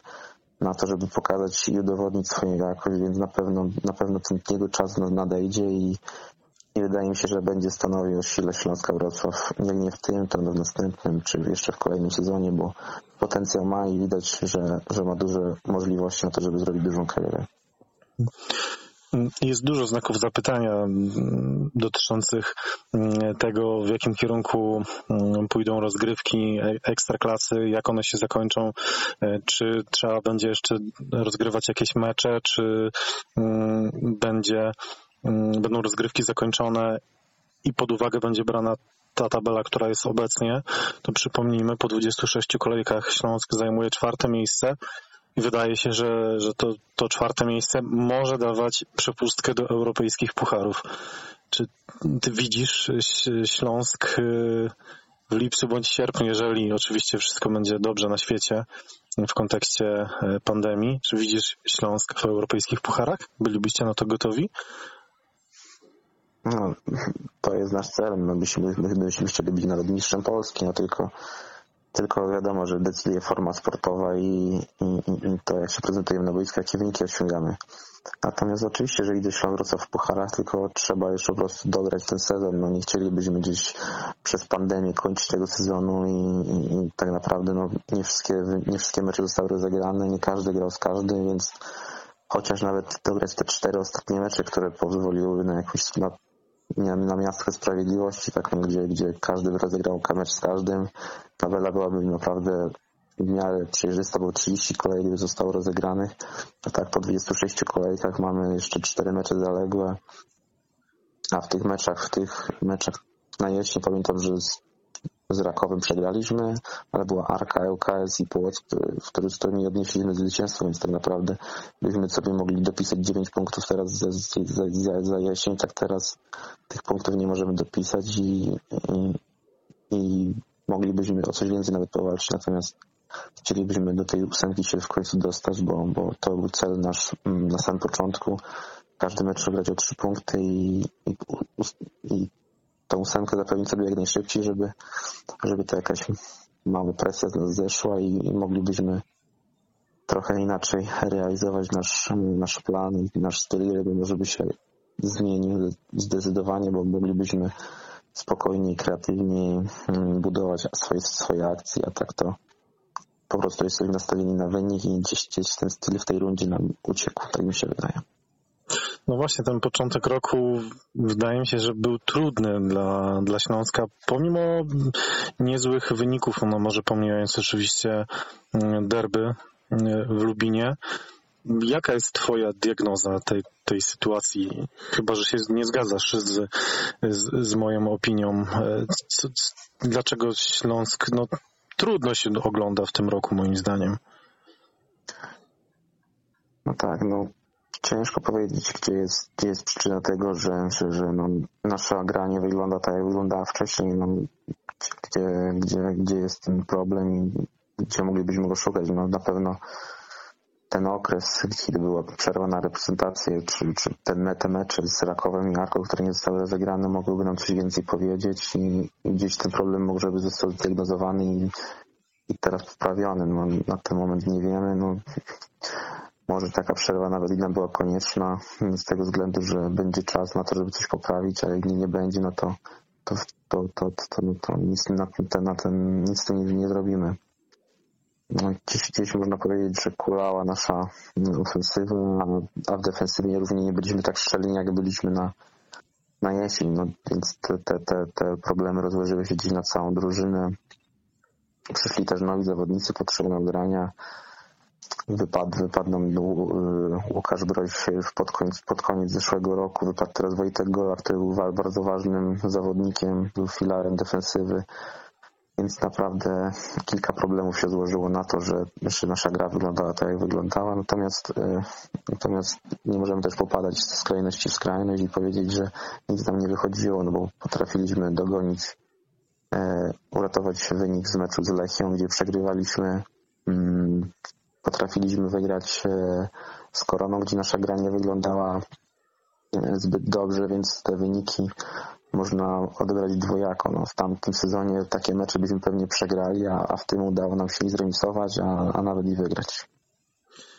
na to, żeby pokazać i udowodnić swoją jakość, więc na pewno, na pewno ten jego czas nadejdzie i, i wydaje mi się, że będzie stanowił sile Śląska Wrocław, jak nie w tym, to w następnym, czy jeszcze w kolejnym sezonie, bo potencjał ma i widać, że, że ma duże możliwości na to, żeby zrobić dużą karierę. Jest dużo znaków zapytania mm, dotyczących mm, tego, w jakim kierunku mm, pójdą rozgrywki e- ekstraklasy, jak one się zakończą, e, czy trzeba będzie jeszcze rozgrywać jakieś mecze, czy będzie, będą rozgrywki zakończone i pod uwagę będzie brana ta tabela, która jest obecnie, to przypomnijmy, po 26 kolejkach Śląsk zajmuje czwarte miejsce i wydaje się, że, że to, to czwarte miejsce może dawać przepustkę do europejskich pucharów. Czy ty widzisz Śląsk y, w lipcu bądź sierpniu, jeżeli oczywiście wszystko będzie dobrze na świecie w kontekście y, pandemii? Czy widzisz Śląsk w europejskich pucharach? Bylibyście na to gotowi? No, to jest nasz cel. My byśmy, my byśmy chcieli być nawet mistrzem Polski, no tylko, tylko wiadomo, że decyduje forma sportowa i, i, i i to, jak się prezentujemy na boisku, jakie wyniki osiągamy. Natomiast oczywiście, że idzie Śląsk Wrocław w pucharach, tylko trzeba jeszcze po prostu dograć ten sezon. No nie chcielibyśmy gdzieś przez pandemię kończyć tego sezonu i, i, i tak naprawdę no, nie, wszystkie, nie wszystkie mecze zostały rozegrane, nie każdy grał z każdym, więc chociaż nawet dograć te cztery ostatnie mecze, które pozwoliły na jakąś na, na, miastkę sprawiedliwości, taką, gdzie, gdzie każdy by rozegrał mecz z każdym, tabela byłaby naprawdę w miarę przejrzysta, bo 30 kolejek już zostało rozegranych, a tak po 26 kolejkach mamy jeszcze cztery mecze zaległe, a w tych meczach, w tych meczach na jesień pamiętam, że z, Rakowem przegraliśmy, ale była Arka, ŁKS i Płock, w których to nie odnieśliśmy zwycięstwa, więc tak naprawdę byśmy sobie mogli dopisać 9 punktów teraz za, za, za, za jesień, tak teraz tych punktów nie możemy dopisać i, i, i moglibyśmy o coś więcej nawet powalczyć, natomiast chcielibyśmy do tej ósemki się w końcu dostać, bo, bo to był cel nasz mm, na samym początku. Każdy mecz wygrać o trzy punkty i, i, i tą ósemkę zapewnić sobie jak najszybciej, żeby, żeby to jakaś mała presja zeszła i, moglibyśmy trochę inaczej realizować nasz, nasz plan i nasz styl gry, może by się zmienił zdecydowanie, bo moglibyśmy spokojniej, kreatywniej mm, budować swoje, swoje akcje, a tak to po prostu jesteśmy nastawieni na wynik i gdzieś, gdzieś ten styl w tej rundzie nam uciekł, tak mi się wydaje. No właśnie, ten początek roku wydaje mi się, że był trudny dla, dla Śląska, pomimo niezłych wyników, no może pomijając oczywiście mm, derby mm, w Lubinie. Jaka jest Twoja diagnoza tej, tej sytuacji? Chyba, że się nie zgadzasz z, z, z moją opinią. E, dlaczego Śląsk no, trudno się ogląda w tym roku, moim zdaniem? No tak, no ciężko powiedzieć, gdzie jest, gdzie jest przyczyna tego, że, że, że no, nasza gra nie wygląda tak, jak wyglądała wcześniej. No, gdzie, gdzie, gdzie jest ten problem i gdzie moglibyśmy go szukać? No, na pewno ten okres, kiedy była przerwa na reprezentację, czy, czy ten te mecze z Rakowem i Arką, które nie zostały rozegrane, mogłyby nam coś więcej powiedzieć i, i gdzieś ten problem może by został zdiagnozowany i, i teraz poprawiony. No, na ten moment nie wiemy. No, może taka przerwa nawet i nam była konieczna z tego względu, że będzie czas na to, żeby coś poprawić, a jak nie, będzie, no to, to, to, to, to, no to nic na ten, na ten, nic tu nie, nie zrobimy. No, gdzieś, gdzieś można powiedzieć, że kulała nasza ofensywa, a, w defensywie równie nie byliśmy tak szczelni, jak byliśmy na, na jesień, no, więc te, te, te, te problemy rozłożyły się gdzieś na całą drużynę. Przyszli też nowi zawodnicy, potrzebne grania. Wypadł, wypadł nam y, Łukasz Broś pod koniec, pod koniec zeszłego roku. Wypadł teraz Wojtek Gola, który był bardzo ważnym zawodnikiem, był filarem defensywy. Więc naprawdę kilka problemów się złożyło na to, że, że nasza gra wyglądała tak, jak wyglądała. Natomiast, y, natomiast nie możemy też popadać z skrajności w skrajność i powiedzieć, że nic nam nie wychodziło, no bo potrafiliśmy dogonić, e, uratować wynik z meczu z Lechią, gdzie przegrywaliśmy. Potrafiliśmy wygrać e, z Koroną, gdzie nasza gra nie wyglądała e, zbyt dobrze, więc te wyniki można odebrać dwojako. No, w tamtym sezonie takie mecze byśmy pewnie przegrali, a, a w tym udało nam się i zremisować, a, a nawet i wygrać.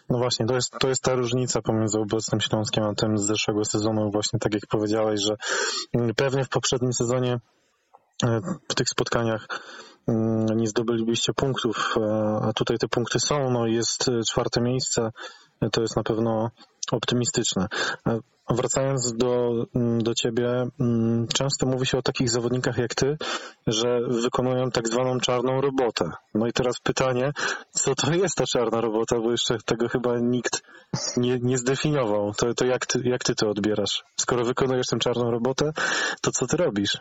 No właśnie, to jest, to jest ta różnica pomiędzy obecnym Śląskiem a tym z zeszłego sezonu. Właśnie tak jak powiedziałeś, że mm, pewnie w poprzednim sezonie e, w tych spotkaniach nie zdobylibyście punktów, a tutaj te punkty są. No jest e, czwarte miejsce, e, to jest na pewno optymistyczne. E, Wracając do, mm, do ciebie, mm, często mówi się o takich zawodnikach jak ty, że wykonują tak zwaną czarną robotę. No i teraz pytanie, co to jest ta czarna robota, bo jeszcze tego chyba nikt nie, nie zdefiniował. To, to jak, ty, jak ty to odbierasz? Skoro wykonujesz tę czarną robotę, to co ty robisz?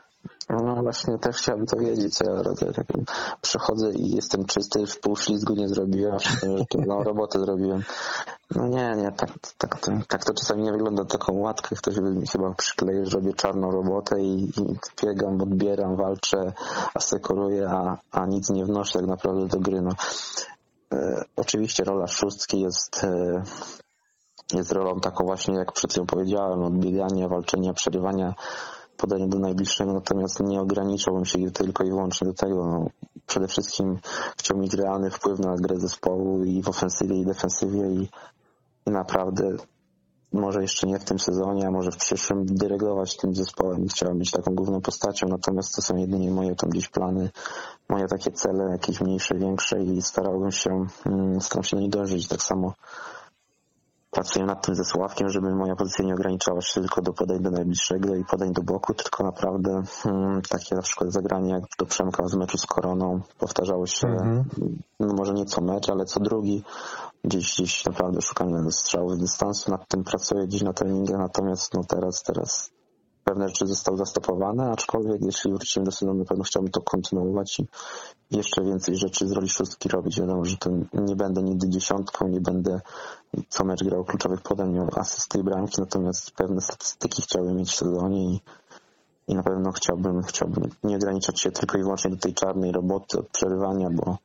No właśnie też chciałbym to wiedzieć, ja robię. Tak, przychodzę i jestem czysty, w pół ślizgu nie zrobiłem, trudną robotę zrobiłem. No nie, nie, tak, tak, to, tak to czasami nie wygląda taką łatkę. Ktoś mi chyba przykleił, że robię czarną robotę i, i biegam, odbieram, walczę, asekuruję, a, a nic nie wnoszę tak naprawdę do gry. No. E, oczywiście rola szóstki jest e, jest rolą taką właśnie, jak przed chwilą powiedziałem, odbiegania, walczenia, przerywania, podania do najbliższego, natomiast nie ograniczałbym się tylko i wyłącznie do tego. No, przede wszystkim chciał mieć realny wpływ na grę zespołu i w ofensywie i defensywie i, i naprawdę może jeszcze nie w tym sezonie, a może w przyszłym dyrygować tym zespołem. Chciałem być taką główną postacią, natomiast to są jedynie moje tam gdzieś plany, moje takie cele, jakieś mniejsze, większe i starałbym się, mm, staram się do nich dążyć. Tak samo pracuję nad tym ze Sławkiem, żeby moja pozycja nie ograniczała się tylko do podań do najbliższego i podań do boku, tylko naprawdę hmm, takie na przykład zagranie jak do Przemka z meczu z Koroną powtarzało się Mhm. no może nie co mecz, ale co drugi. Gdzieś, gdzieś naprawdę szukamy strzału z dystansu, nad tym pracuję gdzieś na treningach, natomiast no teraz, teraz pewne rzeczy zostały zastopowane, aczkolwiek jeśli wrócimy do sezonu, na pewno chciałbym to kontynuować i jeszcze więcej rzeczy z roli szóstki robić. Wiadomo, że to nie będę nigdy dziesiątką, nie będę co mecz grał kluczowych podań, asysty i bramki, natomiast pewne statystyki chciałbym mieć w sezonie i, i na pewno chciałbym, chciałbym nie ograniczać się tylko i wyłącznie do tej czarnej roboty od przerywania, bo,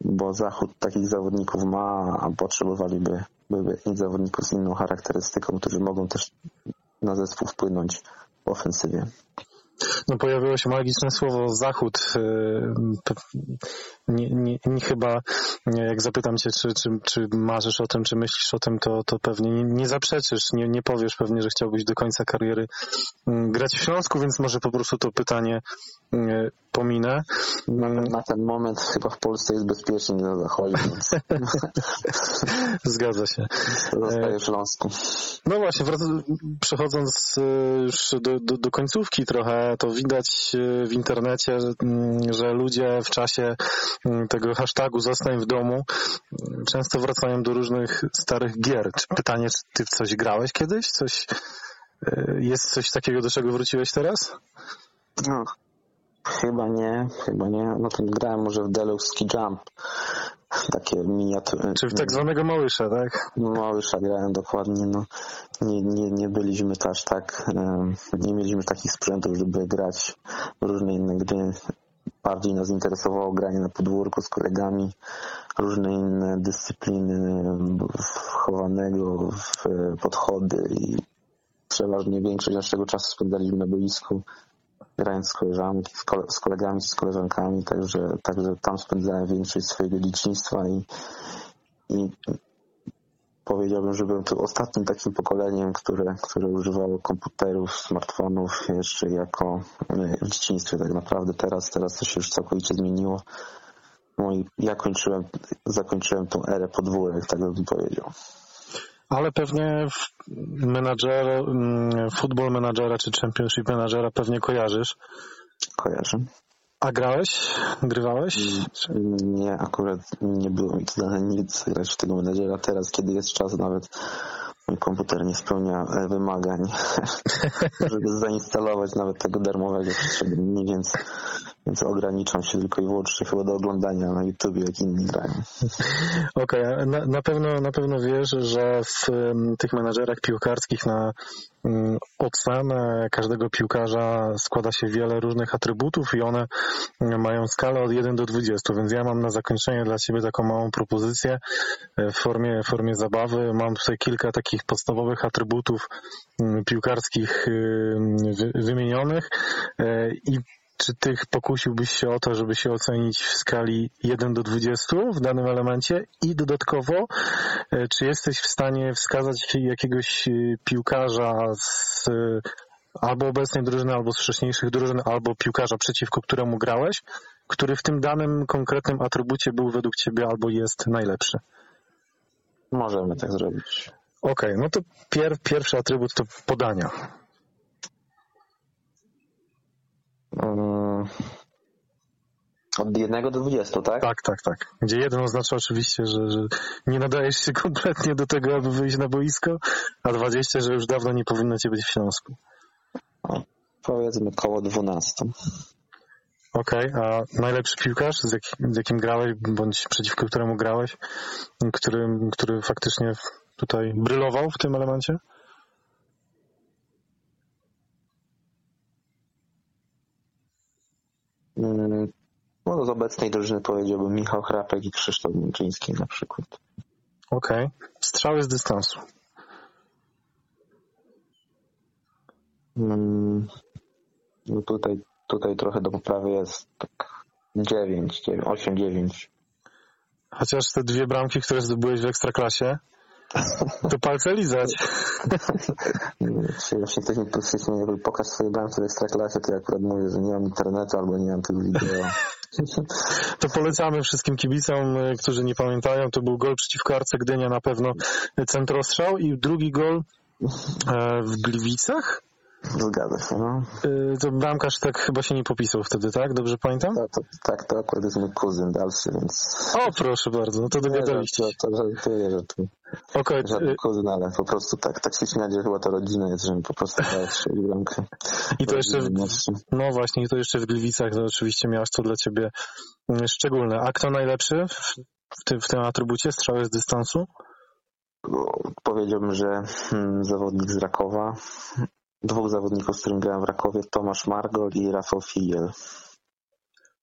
bo Zachód takich zawodników ma, a potrzebowaliby były zawodników z inną charakterystyką, którzy mogą też na zespół wpłynąć w ofensywie. No pojawiło się magiczne słowo zachód. Nie, nie, nie chyba, jak zapytam cię, czy, czy, czy marzysz o tym, czy myślisz o tym, to, to pewnie nie, nie zaprzeczysz, nie, nie powiesz pewnie, że chciałbyś do końca kariery grać w Śląsku, więc może po prostu to pytanie pominę. Na, na ten moment chyba w Polsce jest bezpiecznie na zachodzie, więc... Zgadza się. Zostaje w Śląsku. No właśnie, przechodząc już do, do, do końcówki trochę, to widać w internecie, że ludzie w czasie tego hashtagu zostań w domu często wracają do różnych starych gier. Pytanie, czy ty w coś grałeś kiedyś? Coś, jest coś takiego, do czego wróciłeś teraz? No, Chyba nie, chyba nie. No to grałem może w Deluxe Jump. Takie miniatury. Czy w tak zwanego Małysza, tak? Małysza grałem dokładnie. No. Nie, nie, nie byliśmy też tak, nie mieliśmy takich sprzętów, żeby grać w różne inne gry. Bardziej nas interesowało granie na podwórku z kolegami, różne inne dyscypliny chowanego, podchody i przeważnie większość naszego czasu spędzaliśmy na boisku grając z koleżanki, z, kole, z kolegami, z koleżankami, także, także tam spędzałem większość swojego dzieciństwa i, i powiedziałbym, że byłem tu ostatnim takim pokoleniem, które, które używało komputerów, smartfonów jeszcze jako w dzieciństwie tak naprawdę. Teraz, teraz to się już całkowicie zmieniło. No i ja kończyłem, zakończyłem tą erę podwórek, tak bym powiedział. Ale pewnie menadżer, mm, football menadżera czy championship menadżera pewnie kojarzysz. Kojarzę. A grałeś? Grywałeś? Nie, akurat nie było mi dane nic grać w tego menadżera. Teraz, kiedy jest czas, nawet mój komputer nie spełnia e, wymagań, żeby zainstalować nawet tego darmowego przestrzegania, więc, więc ograniczam się tylko i wyłącznie chyba do oglądania na YouTube, jak inni grają. Okej, okay. na, na, pewno, na pewno wiesz, że w um, tych menedżerach piłkarskich na um, ocenę każdego piłkarza składa się wiele różnych atrybutów i one mają skalę od 1 do 20, więc ja mam na zakończenie dla Ciebie taką małą propozycję e, w formie, w formie zabawy. Mam tutaj kilka takich podstawowych atrybutów um, piłkarskich wymienionych e, i czy ty pokusiłbyś się o to, żeby się ocenić w skali 1 do 20 w danym elemencie i dodatkowo, e, czy jesteś w stanie wskazać jakiegoś e, piłkarza z e, albo obecnej drużyny, albo z wcześniejszych drużyn, albo piłkarza przeciwko któremu grałeś, który w tym danym konkretnym atrybucie był według ciebie albo jest najlepszy? Możemy tak zrobić. Okej, okay, no to pier, pierwszy atrybut to podania. Mm. Od 1 do 20, tak? Tak, tak, tak. Gdzie jeden oznacza oczywiście, że, że nie nadajesz się kompletnie do tego, aby wyjść na boisko, a 20, że już dawno nie powinno cię być w Śląsku. O, powiedzmy koło 12. Okej, okay, a najlepszy piłkarz, z, jak, z jakim grałeś, bądź przeciwko któremu grałeś, który, który faktycznie tutaj brylował w tym elemencie? No, z obecnej drużyny powiedziałbym Michał Chrapek i Krzysztof Męczyński na przykład. Okej. Okay. Strzały z dystansu. Hmm. No tutaj, tutaj trochę do poprawy jest tak 9, 9 8, 9. Chociaż te dwie bramki, które zdobyłeś w Ekstraklasie, to palce lizać. Jeśli ktoś mi proszycznie jakby pokaż swoje bramki w Ekstraklasie, to ja akurat mówię, że nie mam internetu albo nie mam tego wideo. To polecamy wszystkim kibicom, e, którzy nie pamiętają. To był gol przeciwko Arce Gdynia na pewno centrostrzał i drugi gol e, w Gliwicach? Zgadza się, no. Y, To bramkarz tak chyba się nie popisał wtedy, tak? Dobrze pamiętam? To, to, tak, to akurat jest mój kuzyn dalszy, więc... O, proszę bardzo, no to dogadaliście się. To, to żartuję, żartuję. Okej, Żaden kuzyn, ale po prostu tak, tak się śmiać, że chyba to rodzina jest, że mi po prostu strzelić bramkę. i to jeszcze, w, no właśnie, i to jeszcze w Gliwicach, to oczywiście miałaś to dla ciebie y, szczególne. A kto najlepszy w, tym, w tym atrybucie, strzały z dystansu? No, Powiedziałbym, że hmm, zawodnik z Rakowa, dwóch zawodników, z którym grałem w Rakowie, Tomasz Margol i Rafał Figiel.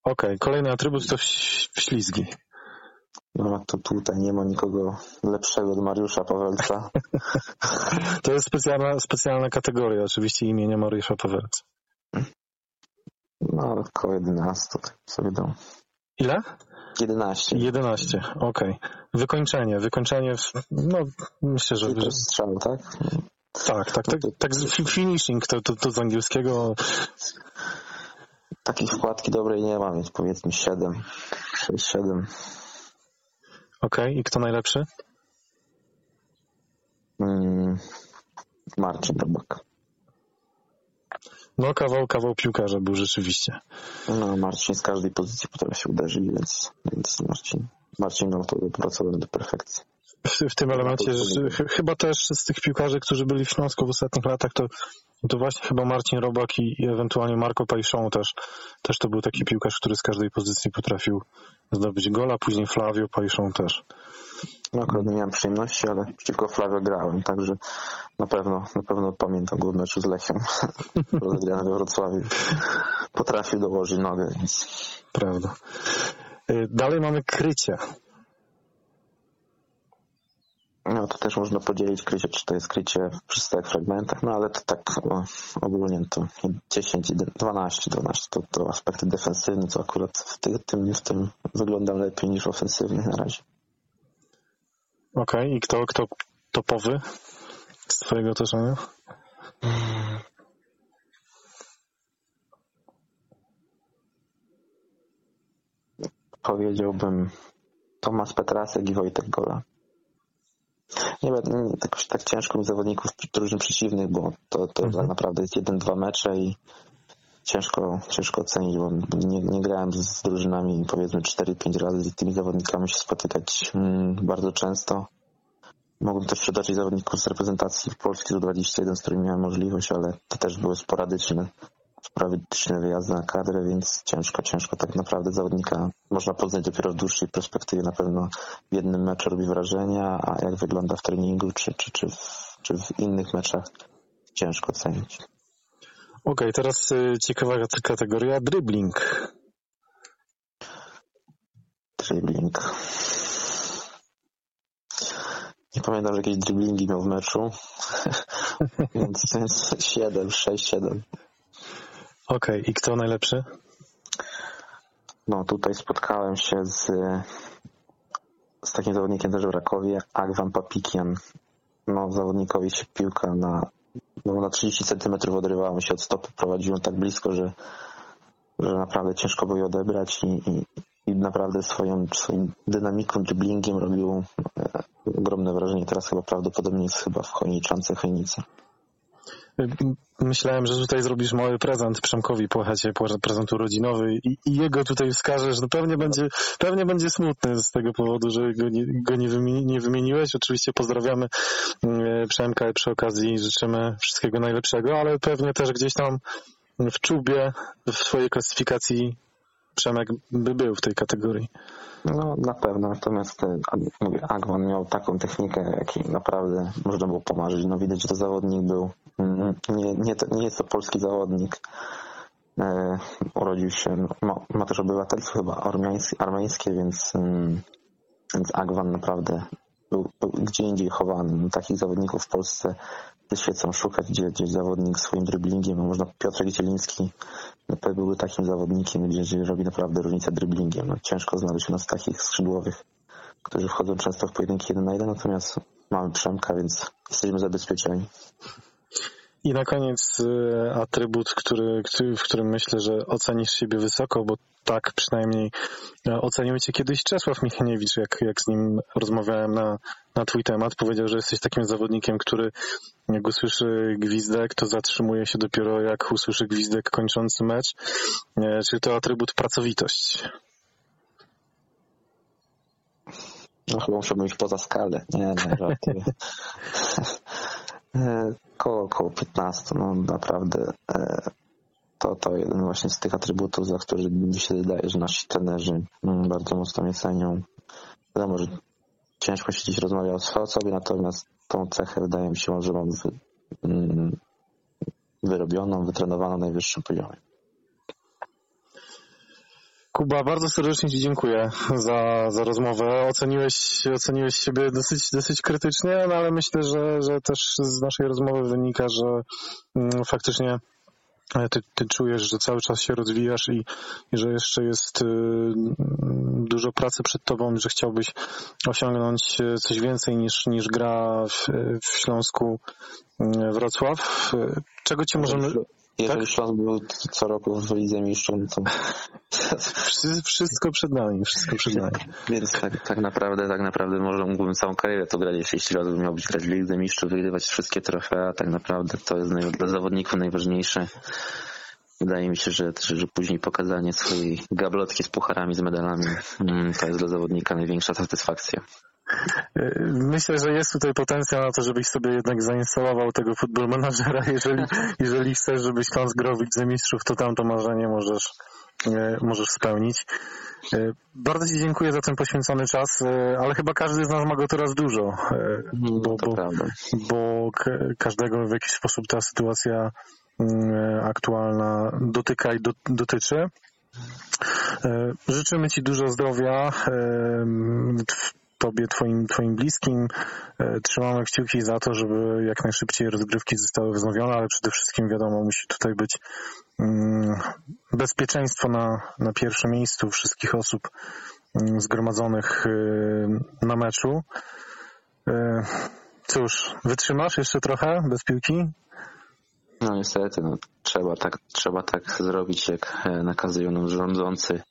Okej, kolejny atrybut to ślizgi. No to tutaj nie ma nikogo lepszego od Mariusza Pawelca. To jest specjalna, specjalna kategoria, oczywiście imienia Mariusza Pawelca. No, około 11, tak sobie dam. Ile? 11. 11, okej. Wykończenie, wykończenie, w, no myślę, że... I też strzał, tak? Tak, tak, tak, tak finishing to, to, to z angielskiego. Takiej wkładki dobrej nie ma, więc powiedzmy 7. 6-7. Okej, i kto najlepszy? Mm, Marcin Robak. No kawał, kawał piłkarza był rzeczywiście. No, Marcin z każdej pozycji potrafi uderzyć, więc, więc Marcin, Marcin miał to dopracowane do perfekcji. W, w tym elemencie, że, ch- chyba też z tych piłkarzy, którzy byli w Śląsku w ostatnich latach, to, to właśnie chyba Marcin Robak i, i ewentualnie Marco Pajszą też, też to był taki piłkarz, który z każdej pozycji potrafił zdobyć gola, później Flavio Pajszą też. No akurat nie miałem przyjemności, ale przeciwko Flavio grałem, także na pewno, na pewno pamiętam go w meczu z Lechem rozegrany we Wrocławiu. Potrafił dołożyć nogę, więc Prawda. Y, Dalej mamy krycie. No to też można podzielić krycie, czy to jest krycie w czystych fragmentach, no ale to tak o, ogólnie to 10, 12, 12 to, to aspekty defensywne, co akurat w tym, tym, w tym wyglądam lepiej niż ofensywny na razie. Okej, i kto, kto topowy z twojego otoczenia? powiedziałbym Tomasz Petrasek i Wojtek Gola. Nie wiem, nie- jakoś tak ciężko mi zawodników drużyn przeciwnych, bo to, to tak naprawdę jest jeden, dwa mecze i ciężko, ciężko ocenić, bo nie, nie grałem z, z drużynami powiedzmy 4-5 razy z tymi zawodnikami się spotykać mm, bardzo często. Mogłem też przytoczyć zawodników z reprezentacji Polski do 21, z którymi miałem możliwość, ale to też były sporadyczne, sporadyczne wyjazdy na kadrę, więc ciężko, ciężko tak naprawdę zawodnika można poznać dopiero w dłuższej perspektywie. Na pewno w jednym meczu robi wrażenie, a jak wygląda w treningu czy, czy, czy, w, czy w innych meczach ciężko ocenić. Okej, teraz y, ciekawa kategoria dribbling. Dribbling. Nie pamiętam, że jakieś dribblingi miał w meczu, więc, więc 7, 6, 7. Okej, i kto najlepszy? No tutaj spotkałem się z, z takim zawodnikiem też w Rakowie, Agwan Papikian. No zawodnikowi się piłka na, no, na 30 cm odrywała mu się od stopy, prowadziłem tak blisko, że, że naprawdę ciężko było je odebrać i, i, i naprawdę swoją, swoim dynamiką, dribblingiem robił e, ogromne wrażenie. Teraz chyba prawdopodobnie jest chyba w Chojniczance, Chojnicy. Myślałem, że tutaj zrobisz mały prezent Przemkowi Płachacie, pła- prezent urodzinowy i, i jego tutaj wskażesz. No pewnie będzie, pewnie będzie smutny z tego powodu, że go nie, go nie, wymieni, nie wymieniłeś. Oczywiście pozdrawiamy y, Przemka i przy okazji życzymy wszystkiego najlepszego, ale pewnie też gdzieś tam w czubie w swojej klasyfikacji Przemek by był w tej kategorii. No na pewno, natomiast e, mówię, Agwan miał taką technikę, jakiej naprawdę można było pomarzyć. No widać, że to zawodnik był, mm, nie, nie, to, nie jest to polski zawodnik. E, urodził się, ma, ma też obywatelstwo chyba armeńskie, armeńskie więc, mm, więc Agwan naprawdę był, był gdzie indziej chowany. No, takich zawodników w Polsce ze świecą szukać, gdzie, gdzie zawodnik swoim dribblingiem, no, można Piotrek Zieliński no, byłby takim zawodnikiem, gdzie, gdzie robi naprawdę różnicę dribblingiem. No, ciężko znaleźć u nas takich skrzydłowych, którzy wchodzą często w pojedynki 1 na 1, natomiast mamy Przemka, więc jesteśmy zabezpieczeni. I na koniec e, atrybut, który, w którym myślę, że ocenisz siebie wysoko, bo tak przynajmniej e, ocenił cię kiedyś Czesław Michniewicz, jak, jak z nim rozmawiałem na, na twój temat. Powiedział, że jesteś takim zawodnikiem, który jak usłyszy gwizdek, to zatrzymuje się dopiero jak usłyszy gwizdek kończący mecz. E, Czyli to atrybut pracowitość. No chyba musiałbym iść poza skalę. Nie, nie, żartuję. E, koło, około 15, no naprawdę e, to, to jeden właśnie z tych atrybutów, za który mi się wydaje, że nasi trenerzy mm, bardzo mocno mnie cenią. Że ciężko się dziś rozmawia o swojej osobie, natomiast tą cechę wydaje mi się, że mam mm, wyrobioną, wytrenowaną na najwyższym poziomie. Kuba, bardzo serdecznie Ci dziękuję za, za rozmowę. Oceniłeś, oceniłeś siebie dosyć, dosyć krytycznie, no ale myślę, że, że też z naszej rozmowy wynika, że mm, faktycznie ty, ty czujesz, że cały czas się rozwijasz i, i że jeszcze jest y, dużo pracy przed tobą, że chciałbyś osiągnąć y, coś więcej niż, niż gra w, w Śląsku y, Wrocław. Czego Cię możemy... Jeżeli Tak? Śląsk był co roku w Lidze Mistrzów, to Wszy- Wszystko przed nami, wszystko przed nami. Więc tak, tak naprawdę, tak naprawdę może mógłbym całą karierę to grać, jeśli raz bym miał być grać w Lidze Mistrzów, wygrywać wszystkie trofea, tak naprawdę to jest dla zawodników najważniejsze. Wydaje mi się, że, że później pokazanie swojej gablotki z pucharami, z medalami, mm, to jest dla zawodnika największa satysfakcja. Myślę, że jest tutaj potencjał na to, żebyś sobie jednak zainstalował tego football managera. Jeżeli, jeżeli chcesz, żeby Śląsk grał w Lidze Mistrzów, to tam to marzenie możesz, e, możesz spełnić. E, Bardzo Ci dziękuję za ten poświęcony czas, e, ale chyba każdy z nas ma go teraz dużo, e, bo, bo, bo każdego w jakiś sposób ta sytuacja mm, aktualna dotyka i do, dotyczy. E, Życzymy Ci dużo zdrowia, Tobie, Twoim, twoim bliskim. E, Trzymamy kciuki za to, żeby jak najszybciej rozgrywki zostały wznowione, ale przede wszystkim wiadomo, musi tutaj być mm, bezpieczeństwo na, na pierwszym miejscu wszystkich osób mm, zgromadzonych y, na meczu. E, Cóż, wytrzymasz jeszcze trochę bez piłki? No niestety, no, trzeba, tak, trzeba tak zrobić, jak e, nakazują nam rządzący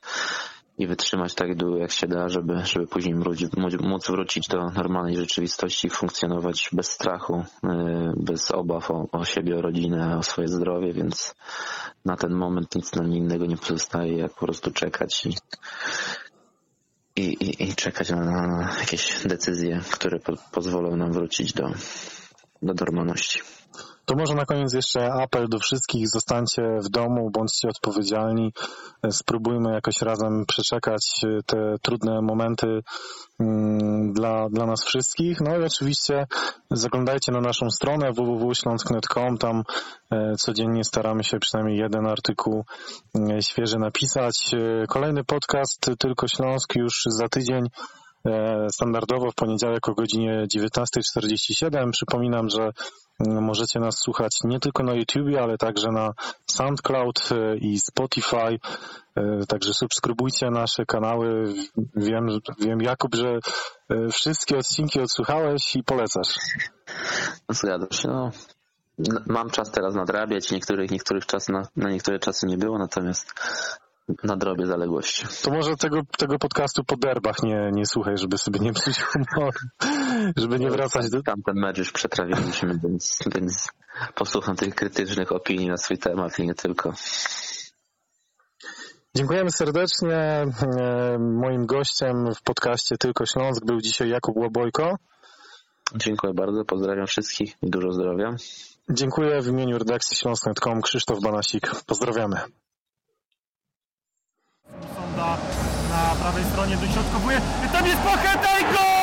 i wytrzymać tak długo jak się da, żeby, żeby później móc, wrócić do normalnej rzeczywistości, funkcjonować bez strachu, e, bez obaw o, o siebie, o rodzinę, o swoje zdrowie, więc na ten moment nic nam innego nie pozostaje, jak po prostu czekać i, i, i, i czekać na, na jakieś decyzje, które po, pozwolą nam wrócić do, do normalności. To może na koniec jeszcze apel do wszystkich. Zostańcie w domu, bądźcie odpowiedzialni. Spróbujmy jakoś razem przeczekać te trudne momenty mm, dla, dla nas wszystkich. No i oczywiście zaglądajcie na naszą stronę www.śląsk.com. Tam e, codziennie staramy się przynajmniej jeden artykuł e, świeży napisać. E, Kolejny podcast Tylko Śląsk już za tydzień. E, Standardowo w poniedziałek o godzinie 19.47. Przypominam, że mm, możecie nas słuchać nie tylko na YouTubie, ale także na SoundCloud e, i Spotify. E, Także subskrybujcie nasze kanały. Wiem, wiem Jakub, że wszystkie odcinki odsłuchałeś i polecasz. Zgadzam się. No, mam czas teraz nadrabiać. Niektórych, niektórych czas na, na niektóre czasy nie było, natomiast nadrobię zaległości. To może tego, tego podcastu po derbach nie, nie słuchaj, żeby sobie nie psuć humoru, żeby nie wracać do, Tamten mecz już przetrawiliśmy, więc, więc posłucham tych krytycznych opinii na swój temat i nie tylko. Dziękujemy serdecznie. E, Moim gościem w podcaście Tylko Śląsk był dzisiaj Jakub Łobojko. Dziękuję bardzo, pozdrawiam wszystkich i dużo zdrowia. Dziękuję w imieniu redakcji śląsk.com Krzysztof Banasik. Pozdrawiamy. Sonda na prawej stronie dośrodkowuje. Tam jest Pacheta i gol!